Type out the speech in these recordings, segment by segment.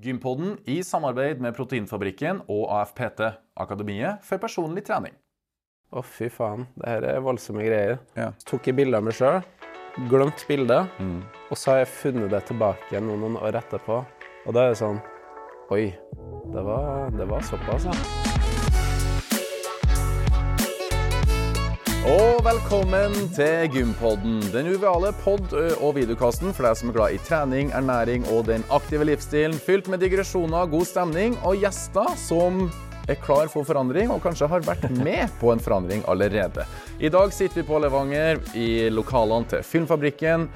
Gympodden i samarbeid med Proteinfabrikken og AFPT, Akademiet for personlig trening. Å, fy faen. Det her er voldsomme greier. Ja. Så tok jeg bilder av meg sjøl, glemt bildet, og så har jeg funnet det tilbake igjen noen år etterpå. Og da er det sånn Oi, det var, det var såpass, ja. Og velkommen til Gympodden, den uveale pod- og videokasten for deg som er glad i trening, ernæring og den aktive livsstilen, fylt med digresjoner, god stemning og gjester som er klar for forandring og kanskje har vært med på en forandring allerede. I dag sitter vi på Levanger i lokalene til Filmfabrikken.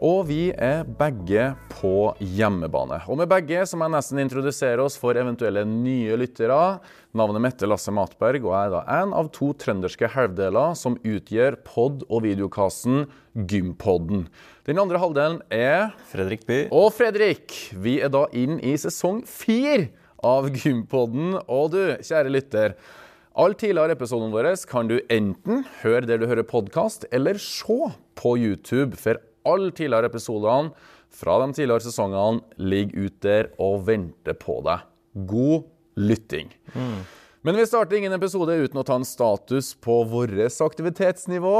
Og vi er begge på hjemmebane. Og med begge så må jeg nesten introdusere oss for eventuelle nye lyttere. Navnet mitt er Lasse Matberg, og jeg er da en av to trønderske halvdeler som utgjør pod- og videokassen Gympodden. Den andre halvdelen er Fredrik By. og Fredrik. Vi er da inn i sesong fire av Gympodden. Og du, kjære lytter. Alle tidligere episodene våre kan du enten høre der du hører podkast, eller se på YouTube. For alle tidligere episodene fra de tidligere sesongene ligger ute der og venter på deg. God lytting. Men vi starter ingen episode uten å ta en status på vårt aktivitetsnivå.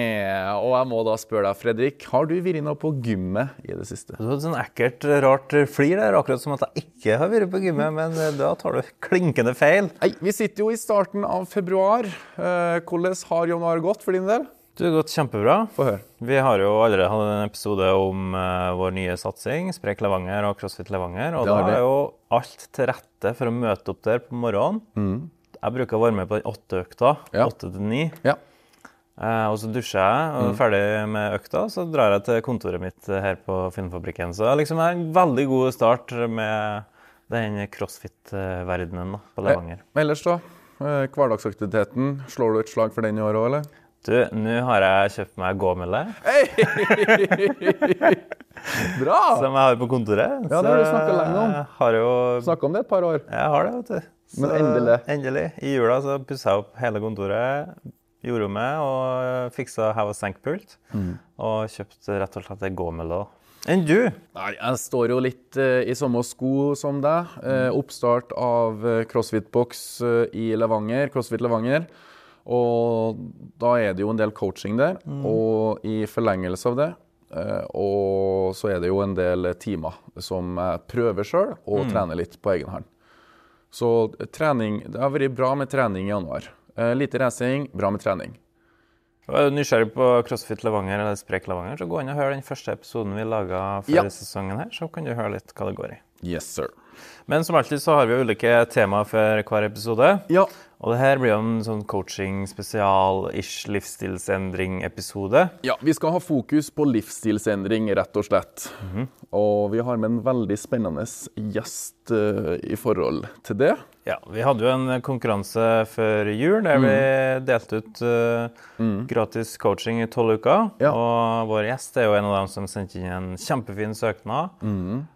og jeg må da spørre deg, Fredrik, har du vært noe på gymmet i det siste? Du hadde sånn ekkelt, rart flir der, akkurat som at jeg ikke har vært på gymmet, men eh, da tar du klinkende feil. Nei, Vi sitter jo i starten av februar. Eh, hvordan har januar gått for din del? Du har gått kjempebra. Få høre. Vi har jo allerede hatt en episode om uh, vår nye satsing, Sprek Levanger og CrossFit Levanger. Og Det da er jo alt til rette for å møte opp der på morgenen. Jeg bruker å være med på den åtte økta, Mm. Ja. åtte til ni. Eh, og så dusjer jeg, og er ferdig med økta, så drar jeg til kontoret mitt eh, her på Filmfabrikken. Så liksom er en veldig god start med den crossfit-verdenen på Levanger. Men ellers, da? Eh, hverdagsaktiviteten, slår du et slag for den i år òg, eller? Du, nå har jeg kjøpt meg gåmølle, Bra! som jeg har på kontoret. Ja, det har du snakket lenge om. Har jo Snakka om det et par år. Jeg har det, vet du. Men endelig. Endelig. I jula så pussa jeg opp hele kontoret, jordrommet, og fiksa hev- og senkpult. Mm. Og kjøpte rett og slett ei gåmølle. Enn du? Nei, jeg står jo litt eh, i samme sko som deg. Eh, oppstart av eh, CrossFit-boks eh, i Levanger, CrossFit Levanger. Og da er det jo en del coaching der, og i forlengelse av det eh, Og så er det jo en del timer som jeg prøver sjøl, og trener litt på egen hånd. Så trening Det har vært bra med trening i januar. Eh, lite racing, bra med trening. Er du nysgjerrig på CrossFit Levanger eller Sprek Levanger, så gå inn og hør den første episoden vi laga før Ja. sesongen her, så kan du høre litt hva det går i. Yes, sir. Men som alltid så har vi ulike temaer for hver episode. Ja. Og det her blir jo en sånn coaching-spesial-ish livsstilsendring-episode. Ja, vi skal ha fokus på livsstilsendring, rett og slett. Og vi har med en veldig spennende gjest uh, i forhold til det. Ja, Vi hadde jo en konkurranse før jul der vi delte ut eh, gratis coaching i tolv uker. Ja. Og vår gjest er jo en av dem som sendte inn en kjempefin søknad.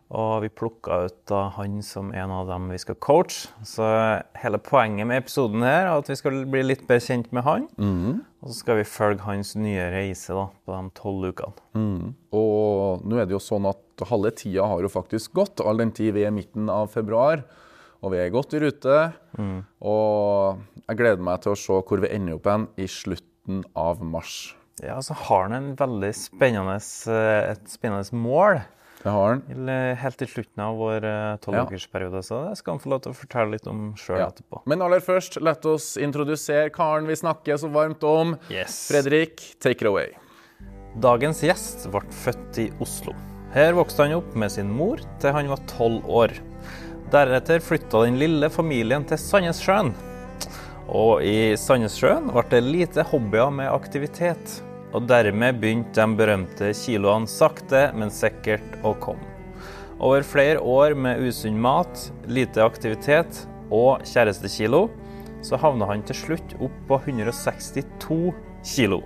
Og vi plukka ut da han som en av dem vi skal coache. Så hele poenget med episoden her er at vi skal bli litt bedre kjent med han. Og så skal vi følge hans nye reise da, på de tolv ukene. Og nå er det jo sånn at halve tida har jo faktisk gått, all den tid vi er midten av februar. Og vi er godt i rute. Og jeg gleder meg til å se hvor vi ender opp hen i slutten av mars. Ja, så har han en veldig spennende, eh, et spennende mål. Det har han. Helt til slutten av vår Ja. tolvukersperiode, så det skal han få lov til å fortelle litt om sjøl Ja. etterpå. Men aller først, la oss introdusere karen vi snakker så varmt om. Yes. Fredrik, take it away. Dagens gjest ble født i Oslo. Her vokste han opp med sin mor til han var tolv år. Deretter flytta den lille familien til Sandnessjøen. Og i Sandnessjøen ble det lite hobbyer med aktivitet. Og dermed begynte de berømte kiloene sakte, men sikkert å komme. Over flere år med usunn mat, lite aktivitet og kjærestekilo, så havna han til slutt opp på 162 kilo.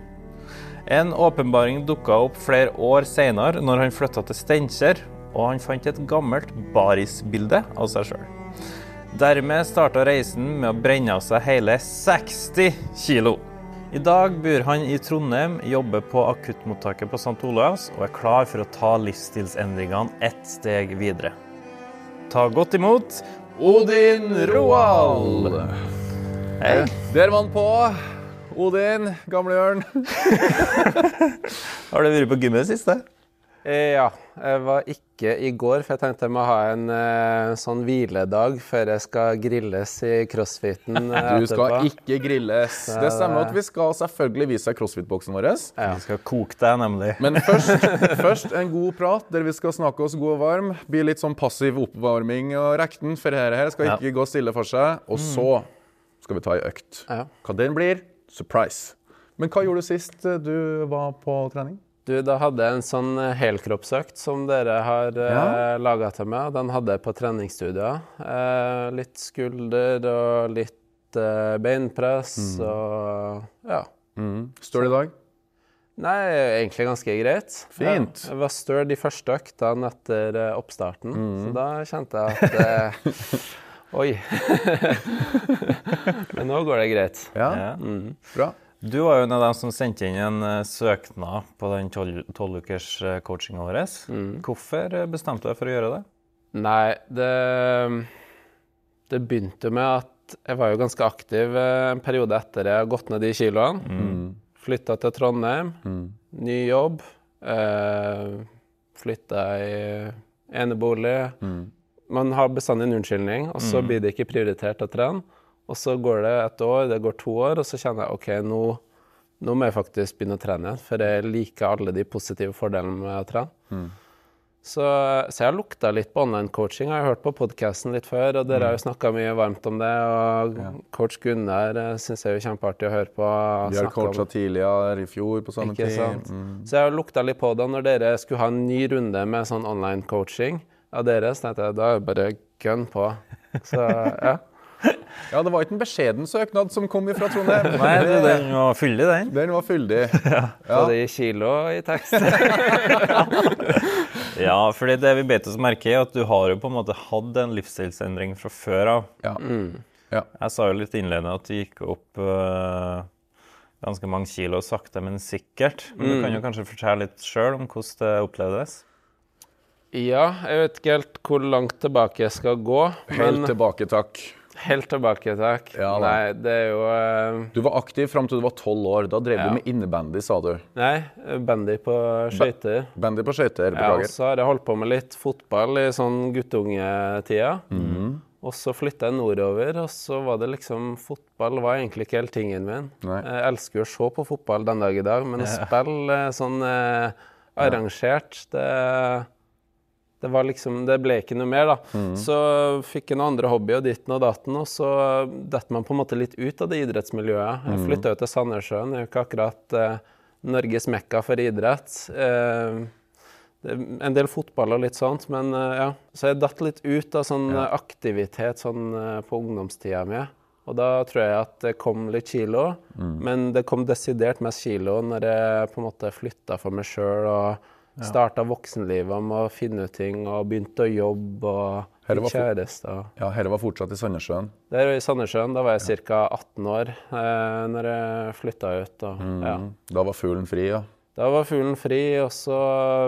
En åpenbaring dukka opp flere år senere når han flytta til Steinkjer, og han fant et gammelt barisbilde av seg sjøl. Dermed starta reisen med å brenne av seg hele 60 kilo. I dag bor han i Trondheim, jobber på akuttmottaket på St. Olavs og er klar for å ta livsstilsendringene ett steg videre. ta godt imot Odin Roald. Hei. Der var han på. Odin, gamlehjørn. Har du vært på gymmet siste? Eh, Ja, jeg var ikke i går, for jeg tenkte jeg må ha en uh, sånn hviledag før jeg skal grilles i crossfiten Uh, Du skal etterpå. ikke grilles. Det stemmer at vi skal selvfølgelig vise deg crossfit-boksen vår. Ja. Vi skal koke deg, nemlig. Men først, først en god prat der vi skal snakke oss god og varm. Bli litt sånn passiv oppvarming og rekten, for dette her skal Ja. ikke gå stille for seg. Og så skal vi ta ei økt. Ja. Hva den blir, surprise. Men hva gjorde du sist eh, du var på trening? Du, da hadde jeg en sånn eh, helkroppsøkt som dere har eh, laga til meg. Den hadde jeg på treningsstudier. Eh, litt skulder og litt eh, beinpress og ja. Mm. Står det i dag? Nei, egentlig ganske greit. Fint. Jeg, jeg var støl de første øktene etter oppstarten, oppstarten, så da kjente jeg at eh, Oi. Men nå går det greit. Ja, Ja. bra. Du var jo en av dem som sendte inn en eh, søknad på den tolvukers coachinga vår. Hvorfor eh, bestemte du deg for å gjøre det? Nei, det Det begynte med at jeg var jo ganske aktiv eh, en periode etter jeg har gått ned de kiloene. Flytta til Trondheim, ny jobb. Eh, Flytta i enebolig. Man har bestandig en unnskyldning, og så blir det ikke prioritert å trene. Og så går det et år, det går to år, og så kjenner jeg OK, nå, nå må jeg faktisk begynne å trene igjen. For jeg liker alle de positive fordelene med å trene. Så, så jeg lukta litt på online coaching. Jeg har hørt på podkasten litt før, og dere har jo snakka mye varmt om det. Og coach Gunnar uh, syns jeg er kjempeartig å høre på. Vi har coacha tidligere i fjor på samme tid. Mm. Så jeg har lukta litt på det. Når dere skulle ha en ny runde med sånn online coaching av dere, så tenkte jeg da er det bare gun på. Så ja. Ja, det var ikke en beskjeden søknad som kom fra Trondheim. Nei, du, den var fyldig, den. Den var fyldig. Både i kilo og i tekst. Ja, fordi det vi bet oss merke i, er at du har jo på en måte hatt en livsstilsendring fra før av. Ja. Ja. Jeg sa jo litt innledende at du gikk opp uh, ganske mange kilo sakte, men sikkert. Men du kan jo kanskje fortelle litt sjøl om hvordan det opplevdes? Ja, jeg vet ikke helt hvor langt tilbake jeg skal gå. Helt tilbake, takk. Helt tilbake, takk. Ja. Nei, det er jo uh... Du var aktiv fram til du var tolv år. Da drev Ja. du med innebandy, sa du. Nei, bandy på skøyter. Bandy på skøyter. Ja, og så har jeg holdt på med litt fotball i sånn guttungetida. Mhm. Og så flytta jeg nordover, og så var det liksom Fotball var egentlig ikke helt tingen min. Nei. Jeg elsker jo å se på fotball den dag i dag, men å spille eh, sånn eh, arrangert, det det var liksom, det ble ikke noe mer, da. Mm. Så fikk jeg noen andre hobbyer og ditten og datten, og så detter man på en måte litt ut av det idrettsmiljøet. Jeg flytta jo til Sandnessjøen, er jo ikke akkurat eh, Norges mekka for idrett. Eh, en del fotball og litt sånt, men eh, ja. Så jeg datt litt ut av sånn ja. aktivitet sånn eh, på ungdomstida mi. Og da tror jeg at det kom litt kilo, men det kom desidert mest kilo når jeg på en måte flytta for meg sjøl og starta voksenlivet med å finne ut ting og begynte å jobbe og fikk kjæreste. Ja, Dette var fortsatt i Sandnessjøen. Der i Sandnessjøen, da var jeg ca. 18 år eh, når jeg flytta ut. Og, ja. Mm. Da var fuglen fri, ja. Da var fuglen fri, og så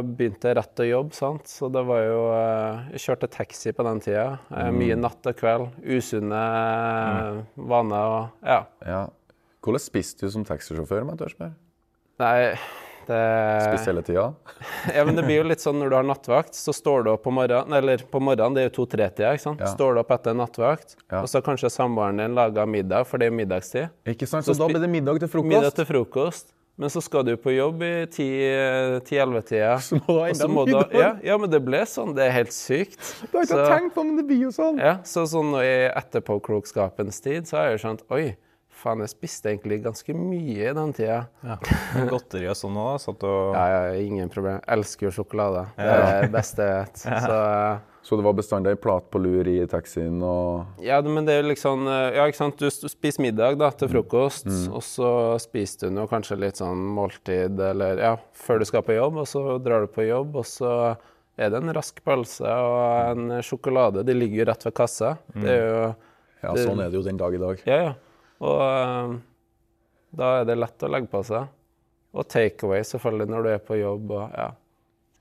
begynte jeg rett å jobbe. sant? Så det var jo eh, Jeg kjørte taxi på den tida. Eh, Mye natt og kveld. Usunne mm. vaner og Ja. ja. Hvordan spiste du som taxisjåfør? om jeg spørre? Nei, det Spesielle hele tida? Ja, men det blir jo litt sånn når du har nattvakt, så står du opp på morgenen Eller på morgenen, det er jo to-tre-tida, ikke sant. Ja. Står du opp etter nattvakt, Ja. og så har kanskje samboeren din laga middag, for det er middagstid. Ikke sant? Så, Så da blir det middag til frokost? Middag til frokost. Men så skal du på jobb i 10-11-tida. Så må du ha enda middag. ja, ja, men det ble sånn. Det er helt sykt. Du har ikke Så- tenkt på, men det blir jo sånn. Ja, så sånn i etterpåklokskapens tid, så har jeg jo skjønt Oi, faen, jeg spiste egentlig ganske mye i den tida. Ja. Godteri og sånn òg? Satt og Ja, ja, ingen problem. Jeg elsker jo sjokolade. Det er det beste jeg vet. Så Så det var bestandig plat på lur i taxien og Ja, men det er jo liksom eh, Ja, ikke sant. Du spiser middag da, til frokost, og så spiser du noe kanskje litt sånn måltid eller Ja, før du skal på jobb, og så drar du på jobb, og så er det en rask pølse og en sjokolade. De ligger jo rett ved kassa. Det er jo Ja, sånn er det jo den dag i dag. Ja, ja. Og eh, da er det lett å legge på seg. Og takeaway, selvfølgelig, når du er på jobb og Ja.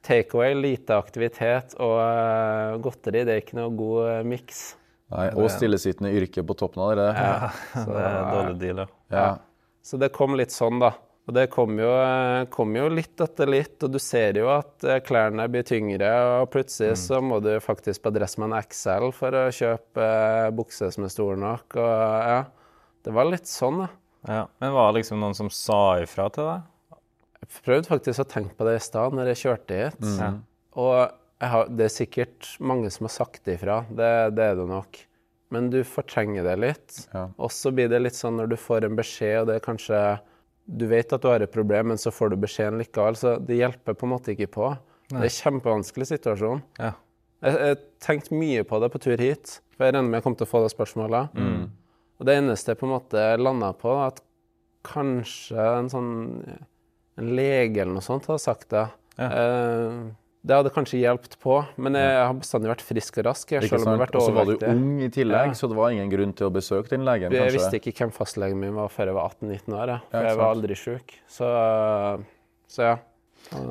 takeaway, lite aktivitet og uh, godteri, det er ikke noe god uh, miks. Nei, Og stillesittende yrke på toppen av det. Ja, så, Det er en dårlig deal, ja. Ja. så det kom litt sånn, da. Og det kom jo, kom jo litt etter litt, og du ser jo at klærne blir tyngre, og plutselig så må du faktisk på Dressmann XL for å kjøpe eh, bukse som er stor nok, og ja. Det var litt sånn, da. ja. Men var det liksom noen som sa ifra til deg? Jeg prøvde faktisk å tenke på det i stad når jeg kjørte hit. Mm. Og jeg har, det er sikkert mange som har sagt ifra, det, det er det nok. Men du fortrenger det litt. Ja. Og så blir det litt sånn når du får en beskjed, og det er kanskje Du vet at du har et problem, men så får du beskjeden likevel. Så det hjelper på en måte ikke på. Det er en kjempevanskelig situasjon. Ja. Jeg, jeg tenkte mye på det på tur hit, for jeg regner med jeg kom til å få det spørsmålet. Og det eneste jeg på en måte landa på, at kanskje en sånn en lege eller noe sånt hadde sagt det. Ja. Eh, det hadde kanskje hjulpet på, men jeg har bestandig vært frisk og rask. jeg, selv om jeg har vært Og så var du ung i tillegg, Ja. så det var ingen grunn til å besøke den legen, Jeg kanskje? visste ikke hvem fastlegen min var før jeg var 18-19 år. Jeg, for Ja, jeg var aldri sjuk. Så, så ja.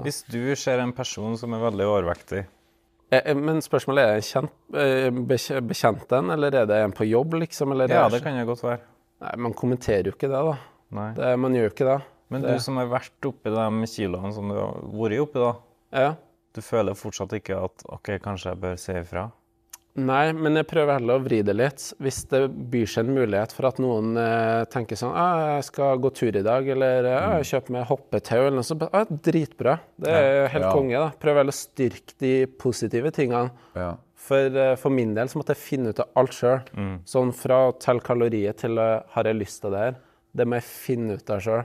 Hvis du ser en person som er veldig overvektig, Eh, eh, Men spørsmålet er en kjent, eh, bekjent den, eller er det en på jobb, liksom? Eller ja, er- det kan jo godt være. Nei, man kommenterer jo ikke det, da. Nei. Det, man gjør jo ikke det. Men det- du som har vært oppi de kiloene som du har vært oppi, da. Ja. Du føler fortsatt ikke at OK, kanskje jeg bør si ifra? Nei, men jeg prøver heller å vri det litt. Hvis det byr seg en mulighet for at noen eh, tenker sånn ah, 'Jeg skal gå tur i dag', eller ah, 'Jeg kjøper meg hoppetau', eller noe sånt. Ah, dritbra. Det er helt Ja. konge. da. Prøv heller å styrke de positive tingene. Ja. For, eh, for min del så måtte jeg finne ut av alt sjøl. Sånn fra å telle kalorier til eh, har jeg lyst til det her. Det må jeg finne ut av sjøl.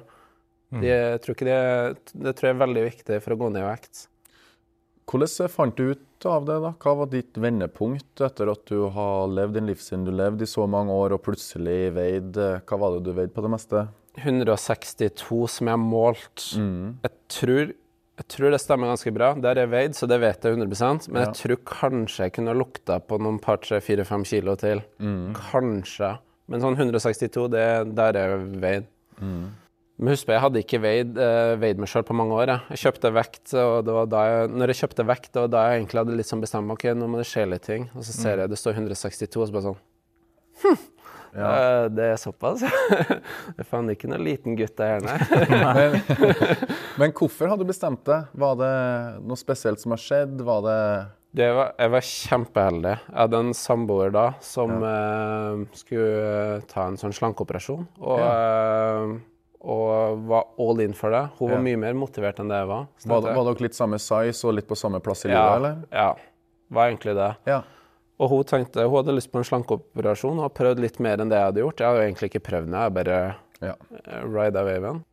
Det, tror det, det tror jeg er veldig viktig for å gå ned i vekt. Hvordan fant du ut av det? da? Hva var ditt vendepunkt etter at du har levd den livsstilen du levde i så mange år, og plutselig veide Hva var det du veide på det meste? 162 som jeg har målt. Jeg, tror, jeg tror det stemmer ganske bra. Der er veid, så det vet jeg 100% Men Ja. jeg tror kanskje jeg kunne lukta på noen par, tre, fire, fem kilo til. Kanskje. Men sånn 162, det der er veid. veid. Men husk på, jeg hadde ikke veid, eh, veid meg sjøl på mange år. Jeg. jeg kjøpte vekt, og det var da jeg, når jeg kjøpte vekt, det var da jeg egentlig hadde litt sånn bestemt meg, ok, nå må det skje litt ting. Og så ser jeg det står 162, og så bare sånn Ja. Eh, Det er såpass? Det er faen ikke noen liten gutt der nei. Men, men hvorfor hadde du bestemt deg? Var det noe spesielt som har skjedd? Var det jeg, var, jeg var kjempeheldig. Jeg hadde en samboer da som eh, skulle ta en sånn slankeoperasjon. Og, eh, og var all in for det. Hun var Ja. mye mer motivert enn det jeg var. Var, var dere litt samme size og litt på samme plass i ja, livet, eller? Ja. Var egentlig det. Ja. Og hun tenkte hun hadde lyst på en slankeoperasjon og prøvd litt mer enn det jeg hadde gjort. Jeg hadde jo egentlig ikke prøvd det, jeg bare ja. rida ride waven.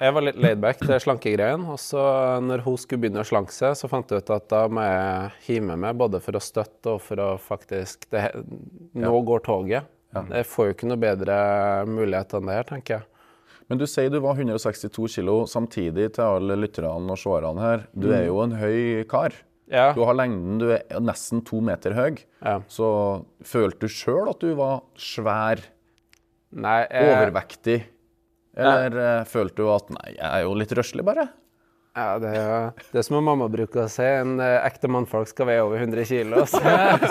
Jeg var litt laidback til slankegreien, og så når hun skulle begynne å slanke seg, så fant jeg ut at da må jeg hive med meg, både for å støtte og for å faktisk det, Nå går toget. Jeg får jo ikke noe bedre mulighet enn det her, tenker jeg. Men du sier du var 162 kilo samtidig til alle lytterne og seerne her. Du er jo en høy kar. Ja. Du har lengden, du er nesten to meter høy. Ja. Så følte du sjøl at du var svær, Nei, jeg, overvektig? Eller nei. følte du at nei, jeg er jo litt røslig, bare? Ja, det, er- det er som mamma bruker å si, en eh, ekte mannfolk skal veie over 100 kilo. Så,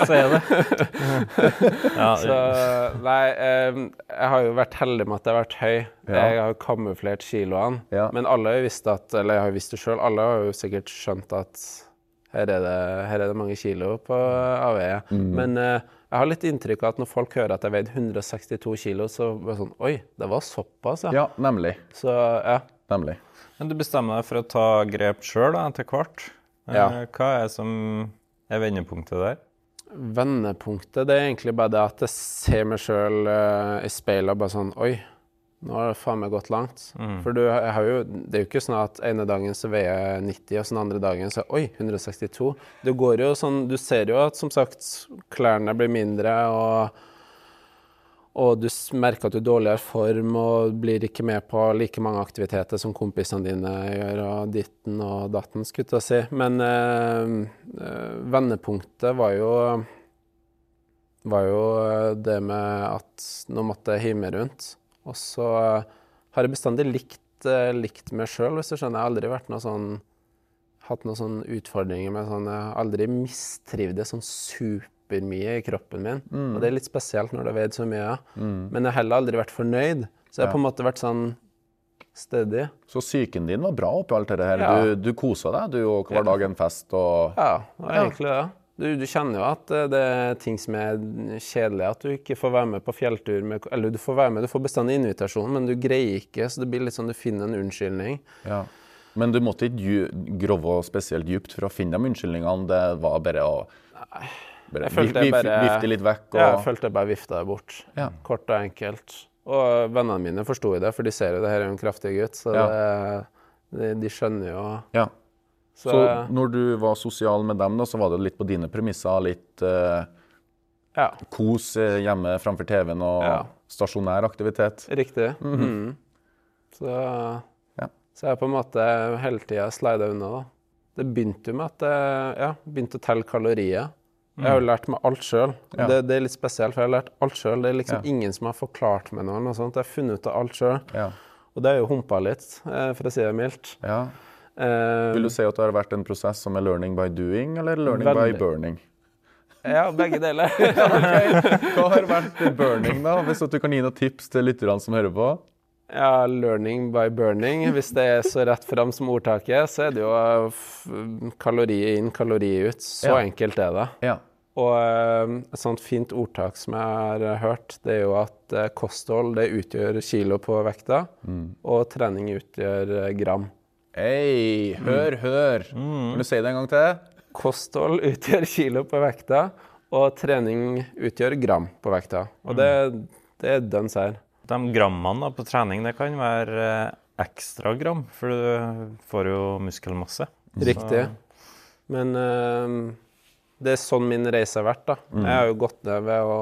Sier det. Ja, så nei, eh, jeg har jo vært heldig med at jeg har vært høy. Jeg har kamuflert kiloene. Ja. Men alle har jo visst at, eller jeg har visst det sjøl, alle har jo sikkert skjønt at her er det, her er det mange kilo på avveie. Men eh, jeg har litt inntrykk av at når folk hører at jeg veide 162 kilo, så er det sånn Oi, det var såpass, ja. Ja, nemlig. Så ja. Nemlig. Men du bestemmer deg for å ta grep sjøl etter hvert. Eh, Ja. Hva er som er vendepunktet der? Vendepunktet det er egentlig bare det at jeg ser meg sjøl i speilet og bare sånn Oi, nå har det faen meg gått langt. For du, jeg har jo, det er jo ikke sånn at ene dagen så veier jeg 90, og så den andre dagen så Oi, 162. Du går jo sånn Du ser jo at som sagt klærne blir mindre, og og du merker at du er dårligere form og blir ikke med på like mange aktiviteter som kompisene dine gjør, og ditten og datten, skulle jeg si. Men eh, vendepunktet var jo var jo eh, det med at nå måtte jeg hive meg rundt. Og så har jeg bestandig likt, likt meg sjøl, hvis du skjønner. Jeg har aldri vært noe sånn hatt noen sånne utfordringer med sånn Jeg har aldri mistrivdes sånn supermye i kroppen min. Mm. Og det er litt spesielt når du har veid så mye. Men jeg har heller aldri vært fornøyd. Så jeg har på en måte vært sånn stødig. Så psyken din var bra oppi alt dette her. Ja. Du, du kosa deg, du, og hver dag en fest og Ja, det var egentlig det. Du, du kjenner jo at eh, det er ting som er kjedelig, at du ikke får være med på fjelltur med Eller du får være med, du får bestandig invitasjon, men du greier ikke, så det blir litt sånn du finner en unnskyldning. Ja. Men du måtte ikke grove spesielt dypt for å finne de unnskyldningene. Det var bare å bare, Jeg vif- jeg vifte litt vekk. Og, Ja, jeg følte jeg bare vifta det bort. Ja. Kort og enkelt. Og vennene mine forsto det, for de ser jo det her er en kraftig gutt, så Ja. det, de, de skjønner jo ja. Så, Så når du var sosial med dem, da, så var det litt på dine premisser? Litt uh, ja, kos eh, hjemme framfor TV-en og stasjonær aktivitet? riktig. Mm Så, Ja. så jeg på en måte hele tida slida unna, da. Det begynte jo med at jeg ja, begynte å telle kalorier. Jeg har jo lært meg alt sjøl. Ja. Det, det er litt spesielt, for jeg har lært alt sjøl. Det er liksom Ja. ingen som har forklart meg noe. Jeg har funnet ut av alt sjøl. Ja. Og det har jo humpa litt, eh, for å si det mildt. ja. Eh, Vil du si at det har vært en prosess som er learning by doing, eller learning Veldig. by burning? Ja, begge deler. Hva har vært burning, da? Hvis du kan gi noen tips til lytterne som hører på? Ja, 'learning by burning'. Hvis det er så rett fram som ordtaket, så er det jo kalori inn, kalori ut. Så Ja. enkelt er det. Ja. Og eh, et sånt fint ordtak som jeg har eh, hørt, det er jo at eh, kosthold det utgjør kilo på vekta, og trening utgjør gram. Hei, hør, hør. Kan du si det en gang til? Kosthold utgjør kilo på vekta, og trening utgjør gram på vekta. Og det, det er dønn seier. De grammene på trening, det kan være ekstra gram, for du får jo muskelmasse. Riktig. Men eh, det er sånn min reise har vært. da. Jeg har jo gått ned ved å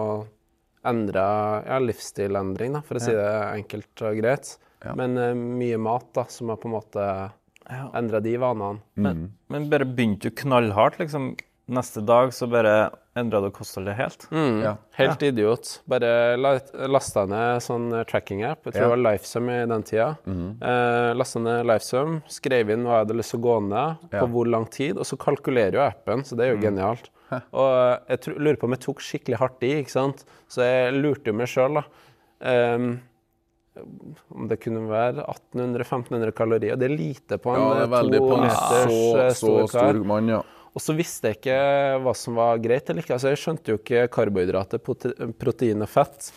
endre ja, livsstilendring, da, for å si det enkelt og greit. Ja. Men uh, mye mat da, som har på en måte Ja. endra de vanene. Men, men bare begynte du knallhardt, liksom. Neste dag så bare endra du kostholdet helt. Mm, Ja. Helt idiot. Bare la- lasta ned sånn eh, tracking-app. Jeg tror Ja. det var Lifesum i den tida. eh, lasta ned Lifesum, skrev inn hva jeg hadde lyst til å gå ned, på hvor lang tid, og så kalkulerer jo appen, så det er jo genialt. Og eh, jeg lurer på om jeg tok skikkelig hardt i, ikke sant. Så jeg lurte jo meg sjøl, da. Um, om det kunne være 1800-1500 kalorier. Det er lite på en Ja, det er eh, veldig to på en meters så, eh, så stor mann, ja. Og så visste jeg ikke hva som var greit eller ikke. Altså, jeg skjønte jo ikke karbohydrater, protein og fett.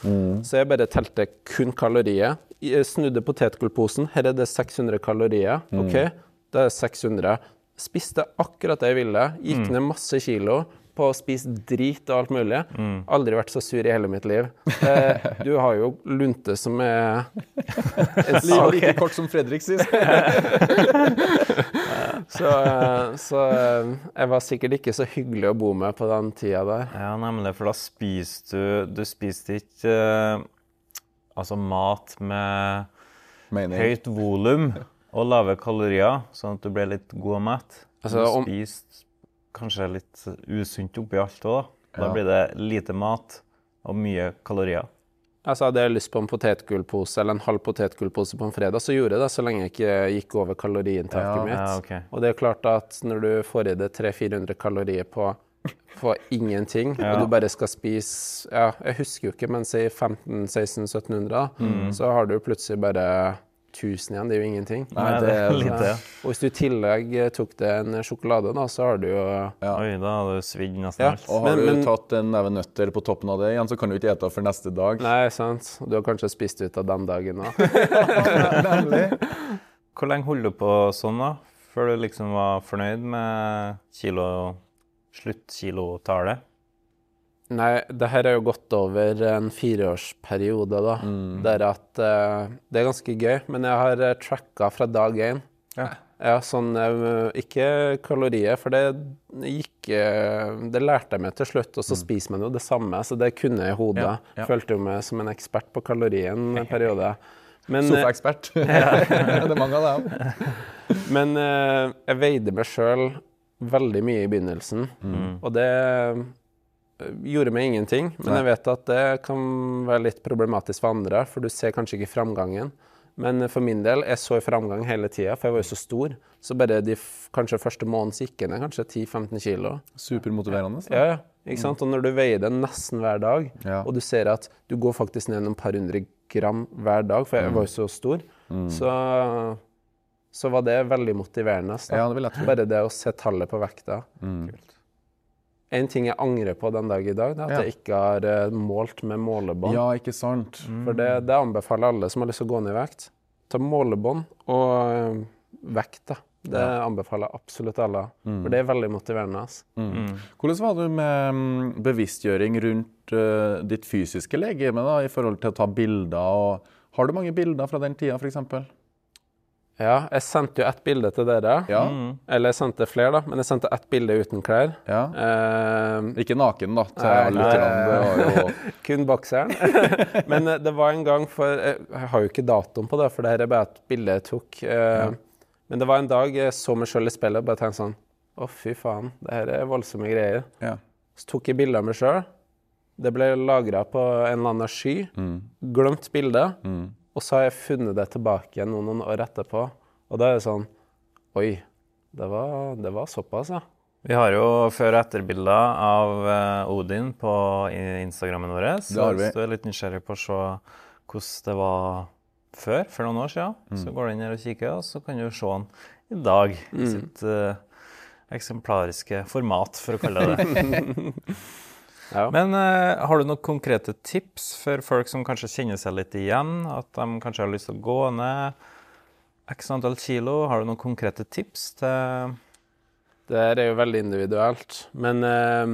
Så jeg bare telte kun kalorier. Jeg snudde potetgullposen. Her er det 600 kalorier. OK, da er det 600. Spiste akkurat det jeg ville. Gikk ned masse kilo på å spise drit og alt mulig. Aldri vært så sur i hele mitt liv. Eh, du har jo lunte som er en Like, like kort som Fredrik sist. Så, eh, så eh, jeg var sikkert ikke så hyggelig å bo med på den tida der. Ja, nemlig, for da spiser du Du spiste ikke eh, altså mat med Mening. høyt volum og lave kalorier, sånn at du ble litt god og mett. Altså, om- spiste kanskje litt usunt oppi alt òg, da. Da Ja. blir det lite mat og mye kalorier. Altså, hadde jeg lyst på en potetgullpose eller en halv potetgullpose på en fredag, så gjorde jeg det, så lenge jeg ikke gikk over kaloriinntaket Ja, mitt. ja, ok. Og det er klart at når du får i deg 300-400 kalorier på, på ingenting, og du bare skal spise ja, Jeg husker jo ikke, men si 1500-1600-1700, da, Mm. så har du plutselig bare 1000 igjen. Det er jo ingenting. Nei, det er lite. Og hvis du i tillegg eh, tok deg en sjokolade, da, så har du jo Ja. Oi, da hadde du svidd nesten Ja. alt. Og har Men- du men- tatt en neve nøtter på toppen av det igjen, så kan du ikke ete for neste dag. Nei, sant. Du har kanskje spist ut av den dagen òg. Hvor lenge holdt du på sånn, da? Før du liksom var fornøyd med kilo sluttkilotallet? Nei, det her er jo gått over en fireårsperiode, da. Der at uh, Det er ganske gøy, men jeg har uh, tracka fra dag én. Ja. Ja, sånn eh, Ikke kalorier, for det gikk eh, Det lærte jeg meg til slutt, og så spiser man jo det samme, så det kunne jeg i hodet. Ja, ja. Følte jo meg som en ekspert på kalorien en periode. Eh, Sofaekspert. det er mange av dem. Men eh, jeg veide meg sjøl veldig mye i begynnelsen, og det eh, gjorde meg ingenting. Men jeg vet at det kan være litt problematisk for andre, for du ser kanskje ikke framgangen. Men for min del, jeg så framgang hele tida, for jeg var jo så stor. Så bare de f kanskje første måneden så gikk jeg ned kanskje 10-15 kilo. Supermotiverende. Ja, ja. Ikke sant? Og når du veier det nesten hver dag, Ja. og du ser at du går faktisk ned noen par hundre gram hver dag, for Mm. jeg var jo så stor, så, så var det veldig motiverende. Ja, det vil jeg tro. Bare det å se tallet på vekta. En ting jeg angrer på den dag i dag, det er at Ja. jeg ikke har eh, målt med målebånd. Ja, ikke sant? For det, det anbefaler alle som har lyst til å gå ned i vekt. Ta målebånd og eh, vekt, da. Det anbefaler absolutt alle. For det er veldig motiverende. Altså. Hvordan var du med mm, bevisstgjøring rundt uh, ditt fysiske legeme da, i forhold til å ta bilder? Og, har du mange bilder fra den tida, f.eks.? Ja, jeg sendte jo ett bilde til dere. Ja. Eller jeg sendte flere, da. Men jeg sendte ett bilde uten klær. ja. Eh, Ikke naken, da, til Nei, alle nei. Jo kun bokseren. Men eh, det var en gang for eh, Jeg har jo ikke datoen på det, for det her er bare et bilde jeg tok. Eh, Men det var en dag jeg så meg sjøl i speilet og bare tenkte sånn Å, fy faen, det her er voldsomme greier. ja. Så tok jeg bilde av meg sjøl. Det ble lagra på en eller annen sky. Glemt bildet. Og så har jeg funnet det tilbake igjen noen, noen år etterpå. Og da er det sånn Oi, det var, det var såpass, ja. Vi har jo før- og etterbilder av eh, Odin på Instagrammen vår. Så hvis du er litt nysgjerrig på å se hvordan det var før, for noen år siden, så går du inn her og kikker, og så kan du se han i dag i sitt uh, eksemplariske format, for å kalle det det. Ja. Men uh, har du noen konkrete tips for folk som kanskje kjenner seg litt igjen? At de kanskje har lyst til å gå ned x antall kilo? Har du noen konkrete tips til Det er jo veldig individuelt. Men eh,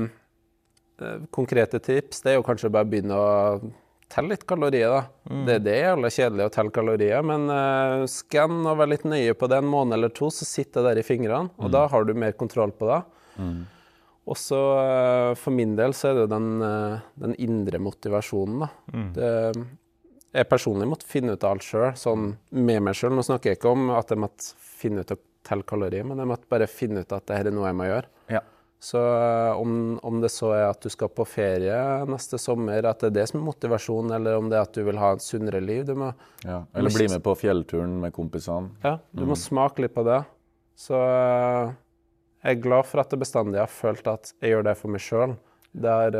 eh, konkrete tips det er jo kanskje bare å begynne å telle litt kalorier, da. Det, det er jævla kjedelig å telle kalorier, men uh, skann og vær litt nøye på det en måned eller to, så sitter det der i fingrene, og da har du mer kontroll på det. Og så eh, for min del så er det jo den, eh, den indre motivasjonen, da. Det, jeg personlig måtte finne ut av alt sjøl, sånn med meg sjøl. Nå snakker jeg ikke om at jeg måtte finne ut å telle kalorier, men jeg måtte bare finne ut at dette er noe jeg må gjøre. Ja. Så eh, om, om det så er at du skal på ferie neste sommer, at det er det som er motivasjonen, eller om det er at du vil ha et sunnere liv du må, ja. Eller bli med på fjellturen med kompisene. ja, du må smake litt på det. Så jeg er glad for at jeg bestandig har følt at jeg gjør det for meg sjøl. Det har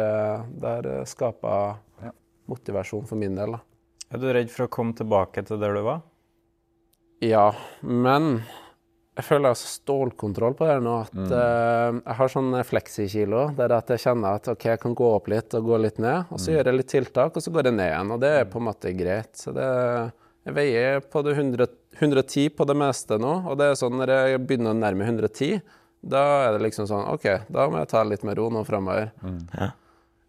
eh, skapa motivasjon for min del. da. Er du redd for å komme tilbake til der du var? Ja, men jeg føler jeg har stålkontroll på det her nå at eh, jeg har sånn fleksikilo der at jeg kjenner at OK, jeg kan gå opp litt og gå litt ned, og så gjør jeg litt tiltak, og så går jeg ned igjen. Og det er på en måte greit. Så det Jeg veier på det 100, 110 på det meste nå, og det er sånn når jeg begynner å nærme 110, da er det liksom sånn OK, da må jeg ta litt med ro nå framover.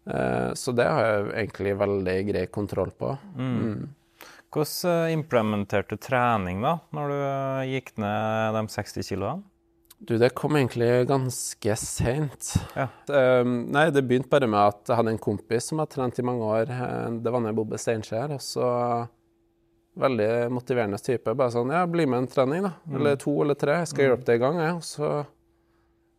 Eh, så det har jeg egentlig veldig grei kontroll på. Hvordan eh, implementerte du trening da, når du eh, gikk ned de 60 kiloene? Du, det kom egentlig ganske seint. Ja. Um, nei, det begynte bare med at jeg hadde en kompis som hadde trent i mange år. Det var når jeg bodde i Steinkjer. Og så Veldig motiverende type. Bare sånn Ja, bli med en trening, da. Eller to eller tre. Jeg skal hjelpe deg i gang, jeg. Og så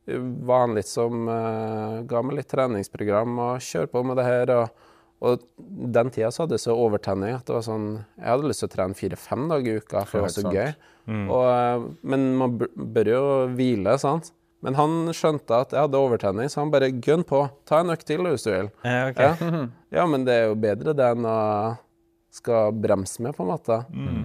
han som eh, Ga meg litt treningsprogram og kjør på med det her. og og den tida så hadde jeg så overtenning at det var sånn Jeg hadde lyst til å trene fire-fem dager i uka, for det var så gøy. Mm. Og, eh, men man bør jo hvile, sant. Men han skjønte at jeg hadde overtenning, så han bare gønn på. Ta en økt til hvis du vil. Ja, okay. Ja. ja, men det er jo bedre det enn å skal bremse med, på en måte.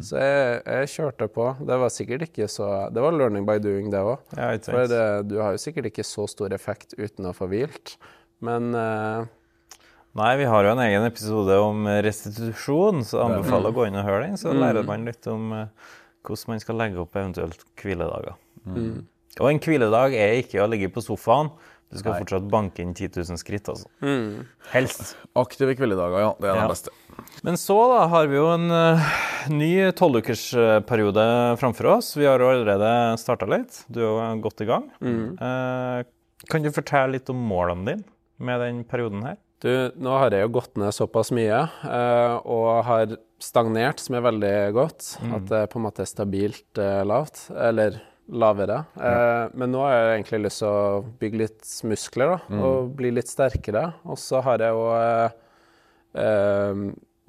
Så jeg, jeg kjørte på. Det var sikkert ikke så Det var learning by doing, det òg. Ja, For eh, du har jo sikkert ikke så stor effekt uten å få hvilt. Men uh... Nei, vi har jo en egen episode om restitusjon, så jeg anbefaler å gå inn og høre den. Så lærer man litt om uh, hvordan man skal legge opp eventuelt hviledager. Og en hviledag er ikke å ligge på sofaen. Du skal fortsatt banke inn 10 000 skritt, altså. Helst. Aktive hviledager, ja. Det er Ja. det beste. Men så da har vi jo en uh, ny tolvukersperiode framfor oss. Vi har allerede starta litt. Du er jo godt i gang. Eh, kan du fortelle litt om målene dine med den perioden her? du, nå har jeg jo gått ned såpass mye uh, og har stagnert, som er veldig godt. At det på en måte er stabilt lavt. Eller lavere. Eh, men nå har jeg egentlig lyst til å bygge litt muskler da, og bli litt sterkere. Og så har jeg jo eh, eh,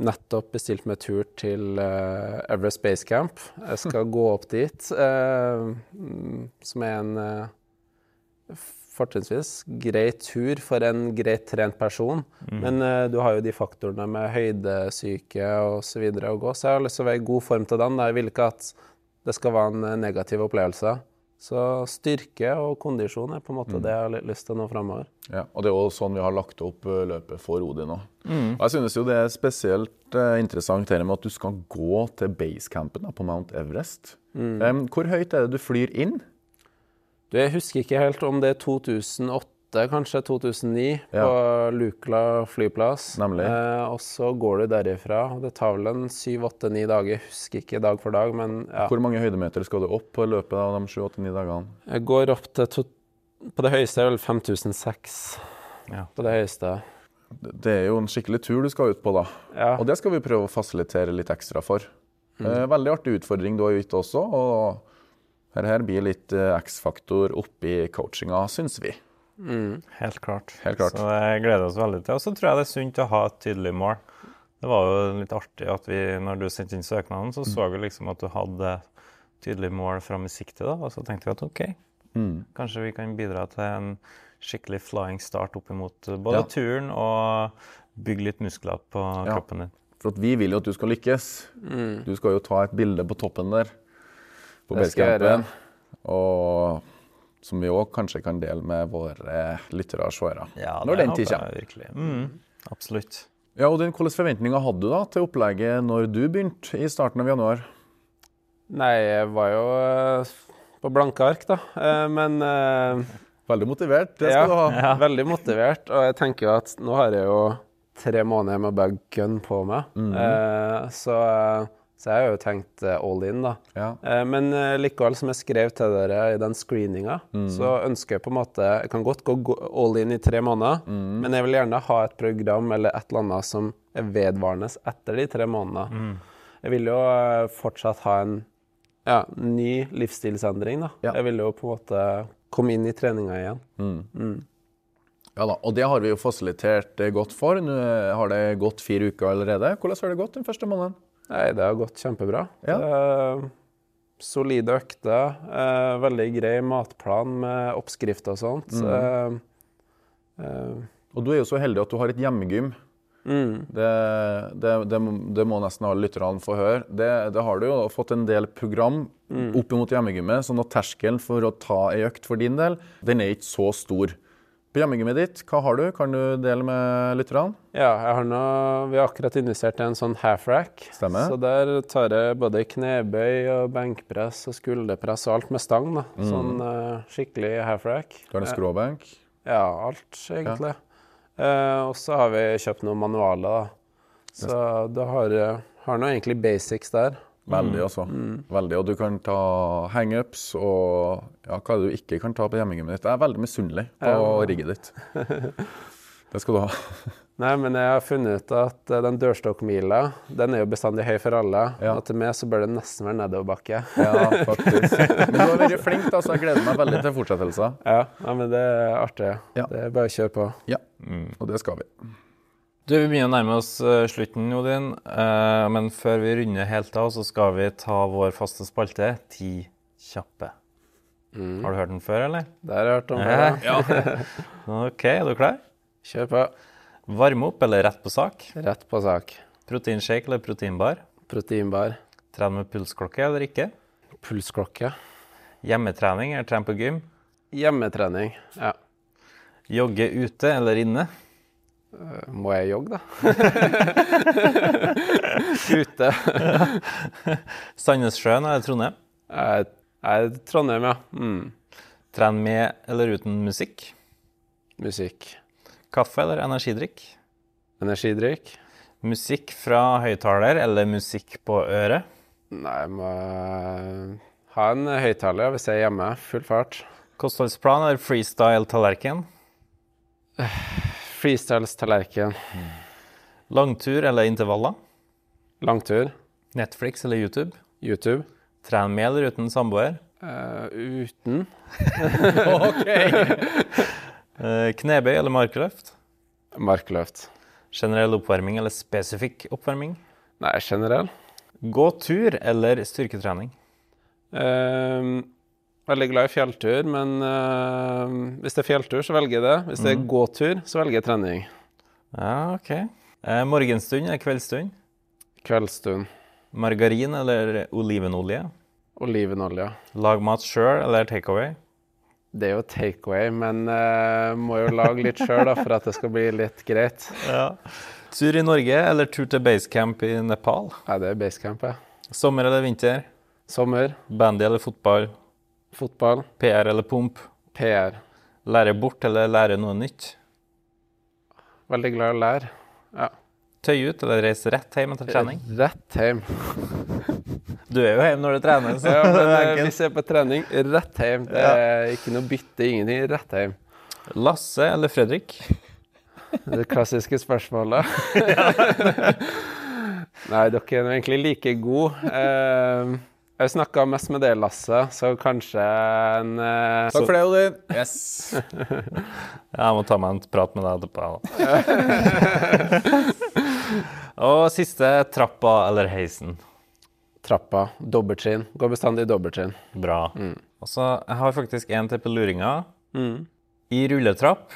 nettopp bestilt meg tur til eh, Everest Base Camp. Jeg skal gå opp dit, eh, mm, som er en eh, fortrinnsvis grei tur for en greit trent person. Men eh, du har jo de faktorene med høydesyke osv. å gå, så jeg har lyst til å være i god form til den. Jeg vil ikke at det skal være en eh, negativ opplevelse. Så styrke og kondisjon er på en måte det jeg har litt lyst til nå framover. Ja, og det er jo sånn vi har lagt opp eh, løpet for Odin òg. Og Jeg synes jo det er spesielt eh, interessant her med at du skal gå til basecampen på Mount Everest. Em, hvor høyt er det du flyr inn? Du, jeg husker ikke helt om det er 2008, kanskje 2009, Ja. på Lukla flyplass. Nemlig. Eh, og så går du derifra. Det tar vel en syv-åtte-ni dager, jeg husker ikke dag for dag, men ja. Hvor mange høydemeter skal du opp på løpet av de 7-8-9 dagene? Jeg går opp til to På det høyeste er vel 5006. Ja. På det høyeste. Det er jo en skikkelig tur du skal ut på, da. Ja. Og det skal vi prøve å fasilitere litt ekstra for. Eh, veldig artig utfordring du har gitt også. og her, her blir litt eh, X-faktor oppi coachinga, syns vi. Helt klart. Helt klart. Så det gleder oss veldig til. Og så tror jeg det er sunt å ha et tydelig mål. Det var jo litt artig at vi, når du sendte inn søknaden, så så vi liksom at du hadde tydelig mål fram i sikte. da, Og så tenkte vi at OK, kanskje vi kan bidra til en skikkelig flying start opp imot både Ja. turen og bygge litt muskler på Ja. kroppen din. For at vi vil jo at du skal lykkes. Du skal jo ta et bilde på toppen der. På basecampen. Og som vi òg kanskje kan dele med våre lyttere og seere. når den tid kommer. Mm, absolutt. Ja, og Hvilke forventninger hadde du da til opplegget når du begynte i starten av januar? Nei, jeg var jo eh, på blanke ark, da. Eh, men eh, Veldig motivert, det skal du ha. Ja, veldig motivert. Og jeg tenker jo at nå har jeg jo tre måneder med bag gun på meg. mm. så, eh, så jeg har jo tenkt eh, all in, da. Ja. Eh, men eh, likevel, som jeg skrev til dere i den screeninga, så ønsker jeg på en måte Jeg kan godt gå all in i tre måneder, men jeg vil gjerne ha et program eller et eller annet som er vedvarende etter de tre månedene. Jeg vil jo fortsatt ha en ja, ny livsstilsendring, da. Ja. Jeg vil jo på en måte komme inn i treninga igjen. Ja da, og det har vi jo fasilitert godt for. Nå har det gått fire uker allerede. Hvordan har det gått den første måneden? Nei, det har gått kjempebra. Ja. Er solide økter. Eh, veldig grei matplan med oppskrift og sånt. Mm. Eh, eh, Og du er jo så heldig at du har et hjemmegym. mm, Det, det, det, det må nesten alle lytterne få høre. Det, det har du jo fått en del program opp mot hjemmegymmet, sånn at terskelen for å ta ei økt for din del, den er ikke så stor. På hjemmegymmet ditt, hva har du? Kan du dele med lytterne? ja, jeg har noe, vi har akkurat investert i en sånn half rack. Stemmer. Så der tar jeg både knebøy og benkpress og skulderpress og alt med stang. da. Mm. Sånn uh, skikkelig half rack. Du har en skråbenk? Ja, alt egentlig. Eh, og så har vi kjøpt noen manualer, da. Så det har, eh, har nå egentlig basics der. Veldig, altså. Veldig. Og du kan ta hangups og ja, hva er det du ikke kan ta på hjemmegymmet ditt. Jeg er veldig misunnelig på Ja. rigget ditt. Det skal du ha. Nei, men jeg har funnet ut at eh, den dørstokkmila, den er jo bestandig høy for alle. Ja. Og til meg så bør det nesten være nedoverbakke. Ja, faktisk. Men du har vært flink, da, så jeg gleder meg veldig til fortsettelser. Ja, ja, men det er artig. Ja. Det er bare å kjøre på. Ja, og det skal vi. Du, Vi begynner å nærme oss eh, slutten, Odin. Eh, men før vi runder helt av, så skal vi ta vår faste spalte, Ti kjappe. Har du hørt den før, eller? Det har jeg hørt om. Ja. før. OK, er du klar? Kjør på. Varme opp eller rett på sak? Rett på sak. Proteinshake eller proteinbar? Proteinbar. Trene med pulsklokke eller ikke? Pulsklokke. Hjemmetrening eller trene på gym? Hjemmetrening. Ja. Jogge ute eller inne? Må jeg jogge, da? Ute. Sandnessjøen eller Trondheim? Jeg er Trondheim, ja. Mm. Trene med eller uten musikk? Musikk. Kaffe eller energidrikk? Energidrikk. Musikk fra høyttaler eller musikk på øret? Nei, jeg må ha en høyttaler hvis jeg er hjemme. Full fart. Kostholdsplan eller freestyle-tallerken? Freestyles tallerken. Langtur eller intervaller? Langtur. Netflix eller YouTube? YouTube. Tren med eller uten samboer? Uh, uten. OK! Eh, knebøy eller markløft? Markløft. Generell oppvarming eller spesifikk oppvarming? Nei, generell. Gå tur eller styrketrening? Ehm, veldig glad i fjelltur, men ehm, hvis det er fjelltur, så velger jeg det. Hvis det er gåtur, så velger jeg trening. Ja, OK. Eh, morgenstund eller kveldsstund? Kveldsstund. Margarin eller olivenolje? Olivenolje. Lag mat sjøl eller takeaway? Det er jo takeaway, men uh, må jo lage litt sjøl for at det skal bli litt greit. Ja. Tur i Norge eller tur til basecamp i Nepal? Nei, det er basecamp, ja. Sommer eller vinter? Sommer, Bandy eller fotball? Fotball, PR eller pump? PR. Lære bort eller lære noe nytt? Veldig glad i å lære. Ja. Tøy ut eller reise rett hjem etter trening? Rett hjem. Du er jo hjemme når du trener, så Ja, men eh, hvis jeg er på trening, rett hjem. Det er ikke noe bytte, ingenting. Rett hjem. Lasse eller Fredrik? Det klassiske spørsmålet. Nei, dere er egentlig like gode. Eh, jeg snakka mest med deg, Lasse, så kanskje en uh, Takk for det, Odin. Yes. Jeg må ta meg en prat med deg etterpå. Og siste trappa eller heisen. trappa. Dobbeltskinn. Går bestandig i dobbeltskinn. Bra. Og så jeg faktisk en til på luringa. Mm. I rulletrapp,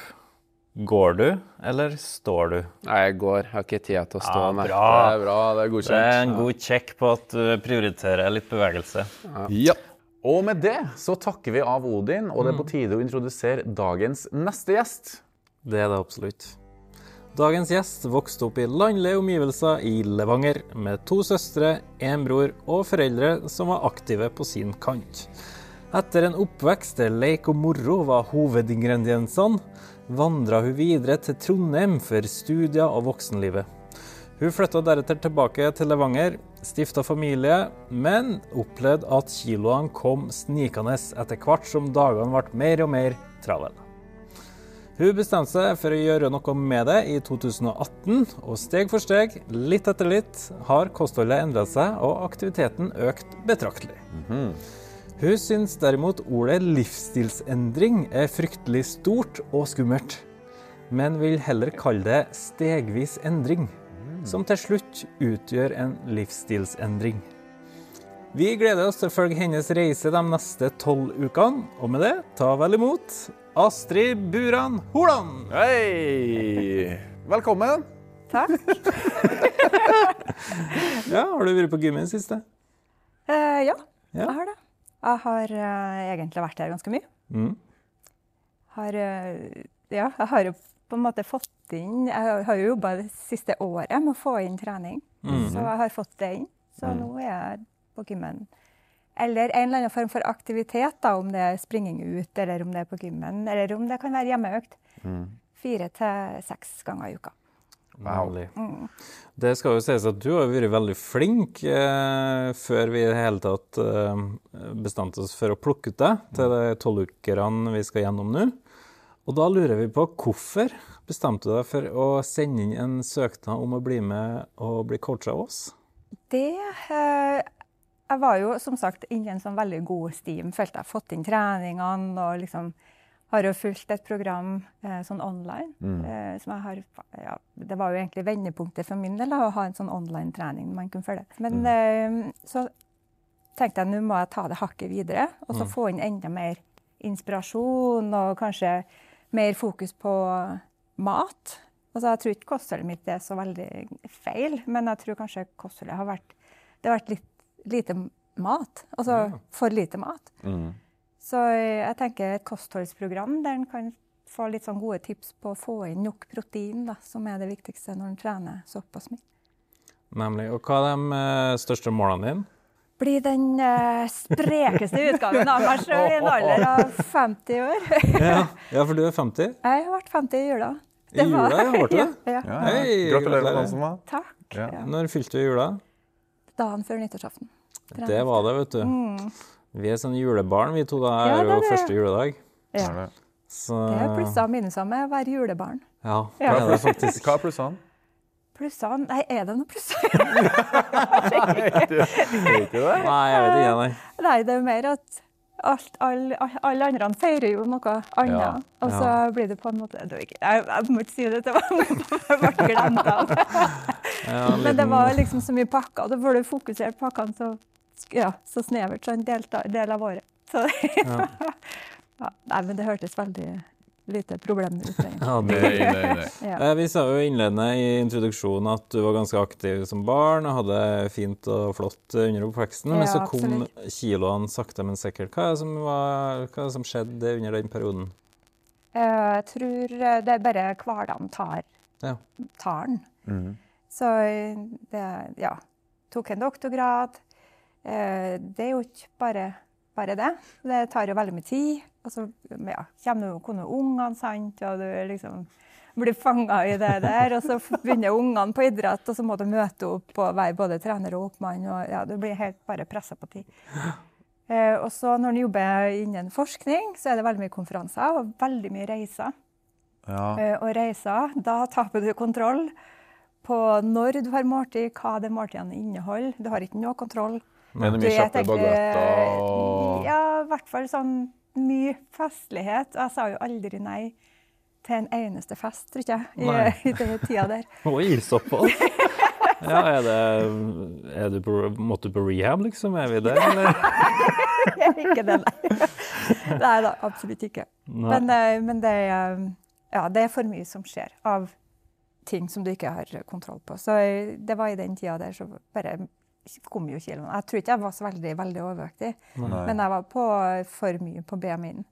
går du eller står du? Nei, jeg går. Jeg har ikke tid til å stå, Ja, bra. Det er bra. Det er godkjent. Det er en god check på at du prioriterer litt bevegelse. Ja. Og med det så takker vi av Odin, og det er på tide å introdusere dagens neste gjest. Det er det absolutt. Dagens gjest vokste opp i landlige omgivelser i Levanger med to søstre, en bror og foreldre som var aktive på sin kant. Etter en oppvekst der leik og moro var hovedingrediensene, vandra hun videre til Trondheim for studier og voksenlivet. Hun flytta deretter tilbake til Levanger, stifta familie, men opplevde at kiloene kom snikende etter hvert som dagene ble mer og mer travle. Hun bestemte seg for å gjøre noe med det i 2018, og steg for steg, litt etter litt, har kostholdet endret seg og aktiviteten økt betraktelig. Hun syns derimot ordet livsstilsendring er fryktelig stort og skummelt, men vil heller kalle det stegvis endring, som til slutt utgjør en livsstilsendring. Vi gleder oss til å følge hennes reise de neste tolv ukene, og med det, ta vel imot Astrid Buran Holand! Hei! Velkommen. Takk. Ja, Har du vært på gymmen i det siste? Eh, ja, Ja. jeg har det. Jeg har uh, egentlig vært her ganske mye. Mm. Har, uh, ja, jeg har jo på en måte fått inn Jeg har- jo jobba det siste året med å få inn trening, så jeg har fått det inn. Så nå er jeg på gymmen. Eller en eller annen form for aktivitet, da, om det er springing ut, eller om det er på gymmen, eller om det kan være hjemmeøkt. Fire til seks ganger i uka. Wow. Mm. Det skal jo sies at du har vært veldig flink eh, før vi i det hele tatt eh, bestemte oss for å plukke ut deg til de tolvukerne vi skal gjennom nå. Og da lurer vi på hvorfor bestemte du deg for å sende inn en søknad om å bli med og bli coacha av oss? Det eh, Jeg var jo som sagt inne i en sånn veldig god stim. Følte jeg fått inn treningene og liksom har jo fulgt et program eh, sånn online. Eh, som jeg har, ja, det var jo egentlig vendepunktet for min del da, å ha en sånn online-trening man kunne følge. Men eh, så tenkte jeg nå må jeg ta det hakket videre og så få inn enda mer inspirasjon og kanskje mer fokus på mat. Altså, jeg tror ikke kostholdet mitt er så veldig feil, men jeg tror kanskje kostholdet har vært Det har vært litt lite mat. Altså for lite mat. Mm. Så eh, jeg tenker et kostholdsprogram der en kan få litt sånn gode tips på å få inn nok protein, da, som er det viktigste når en trener såpass mye. Nemlig. Og hva er de eh, største målene dine? Bli den eh, sprekeste utgaven av meg sjøl i en alder av 50 år. Ja, ja for du er 50. Jeg vært 50 i jula. I jula, ja, ble du det? Ja, ja. Hei. Gratulerer gratulerer. Takk. Ja. Ja. Når fylte du jula? Dagen før nyttårsaften. Det var det, vet du. Vi er sånn julebarn, vi to. da Ja, er det jo er det. første juledag. Ja. Er det? Så Det er plusser og minuser med å være julebarn. Ja, det Ja. er det faktisk. Hva er plussene? Plussene Nei, er det noen plusser? Vet du det? Nei, jeg vet ikke, nei. Nei, det er jo mer at alt, alle, alle andre feirer jo noe annet. Ja. Og så blir det på en måte det ikke, jeg, jeg må ikke si det til mange, jeg ble glemt av. det. Men det var liksom så mye pakker, og da får du fokusert pakkene så, ja, så snevert så en del, del av året. Så, Ja. ja, nei, men det hørtes veldig lite problem ut. Ja, det er ille, ille. Ja. Eh, Vi sa jo innledende i introduksjonen at du var ganske aktiv som barn og hadde fint og flott under oppveksten, men Ja, så kom absolutt. kiloene sakte, men sikkert. Hva er det som, var, hva er det som skjedde under den perioden? Eh, Jeg tror eh, det er bare hverdagen tar, Ja. tar den. Mm. Så det, ja, tok en doktorgrad. Eh, Det er jo ikke bare, bare det. Det tar jo veldig mye tid. Og så ja, kommer kommer ungene, sant, og du liksom blir fanga i det der. Og så begynner ungene på idrett, og så må du møte opp og være både trener og oppmann. Og ja, du blir helt bare pressa på tid. Eh, og så når du jobber innen forskning, så er det veldig mye konferanser og veldig mye reiser. Ja. Eh, og reiser, da taper du kontroll på når du har måltid, hva det måltidene inneholder. Du har ikke noe kontroll. Er det mye kjappe baguetter og Ja, i hvert fall sånn mye festlighet. Og jeg sa jo aldri nei til en eneste fest, tror jeg, i, i den tida der. Oi, såpass! Ja, er det er du på, Måtte du på rehab, liksom? Er vi der, eller? ikke det, nei. Nei da, absolutt ikke. Nei. Men, eh, men det, er, ja, det er for mye som skjer av ting som du ikke har kontroll på. Så eh, det var i den tida der så bare kom jo kiloene. Jeg tror ikke jeg var så veldig, veldig overvektig, Nei. men jeg var på for mye på BMI-en.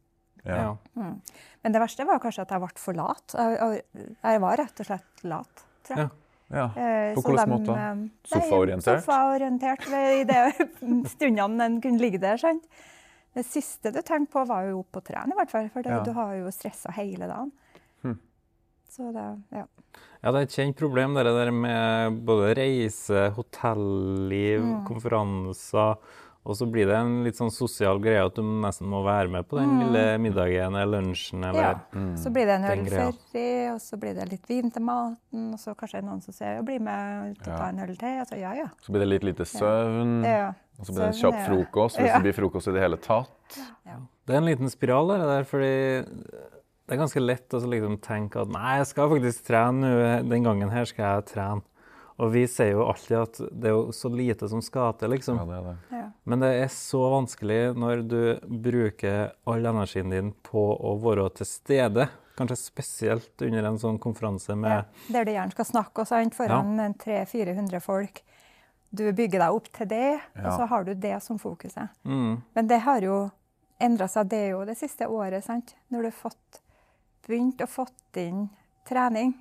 Ja. Mm. Men det verste var kanskje at jeg ble for lat. Jeg, jeg- var rett og slett lat, tror jeg. Ja. ja. Eh, På så hvilken måte? eh, Sofaorientert? Sofaorientert i de stundene en kunne ligge der. sant? Det siste du tenkte på, var jo opp på trærne, i hvert fall. For det, Ja. du har jo stressa hele dagen. Hm. Så det, ja. Ja, det er et kjent problem, det der med både reise, hotelliv, Mm. konferanser. Og så blir det en litt sånn sosial greie at du nesten må være med på den Mm. lille middagen eller lunsjen eller ja. Så blir det en greia. og så blir det litt vin til maten, og så kanskje noen som sier ja, 'bli med ut og ta en øl til'. Altså, ja, ja. Så blir det litt lite søvn, ja. og så blir det en kjapp frokost hvis Ja. det blir frokost i det hele tatt. Det er en liten spiral der, der fordi det er ganske lett å liksom tenke at nei, jeg skal faktisk trene nå, den gangen her skal jeg trene. Og vi sier jo alltid at det er jo så lite som skal til, liksom. Ja, det er det. ja. Men det er så vanskelig når du bruker all energien din på å være til stede. Kanskje spesielt under en sånn konferanse Ja, med der du gjerne skal snakke også, sant, foran ja. 300-400 folk. Du bygger deg opp til det, og så har du det som fokuset. mm, Men det har jo endra seg, det er jo det siste året. sant? Når du har fått begynt å fått inn trening,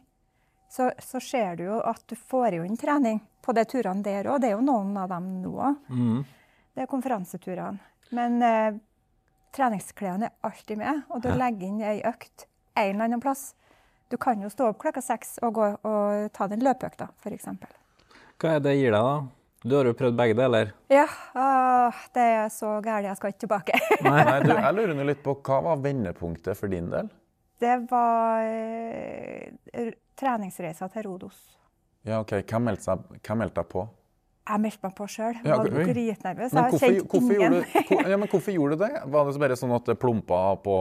så, så ser du jo at du får jo inn trening på de turene der òg. Det er jo noen av dem nå òg. mm, Det er konferanseturene. Men eh, treningsklærne er alltid med, og du legger inn ei økt en eller annen plass. Du kan jo stå opp klokka seks og gå og ta den løpeøkta, f.eks. Hva er det gir deg, da? Du har jo prøvd begge deler. Ja, Å, det er så gærent, jeg skal ikke tilbake. Nei, du, jeg lurer litt på hva var vendepunktet for din del? Det var eh, treningsreisa til Rodos. Ja, ok. Hvem meldte, seg, hvem meldte deg på? Jeg meldte meg på sjøl. Ja, var dritnervøs. Men Jeg hvorfor, kjente hvorfor, ingen. gjorde, du- hvor- ja, men hvorfor gjorde du det? Var det bare sånn at det plumpa på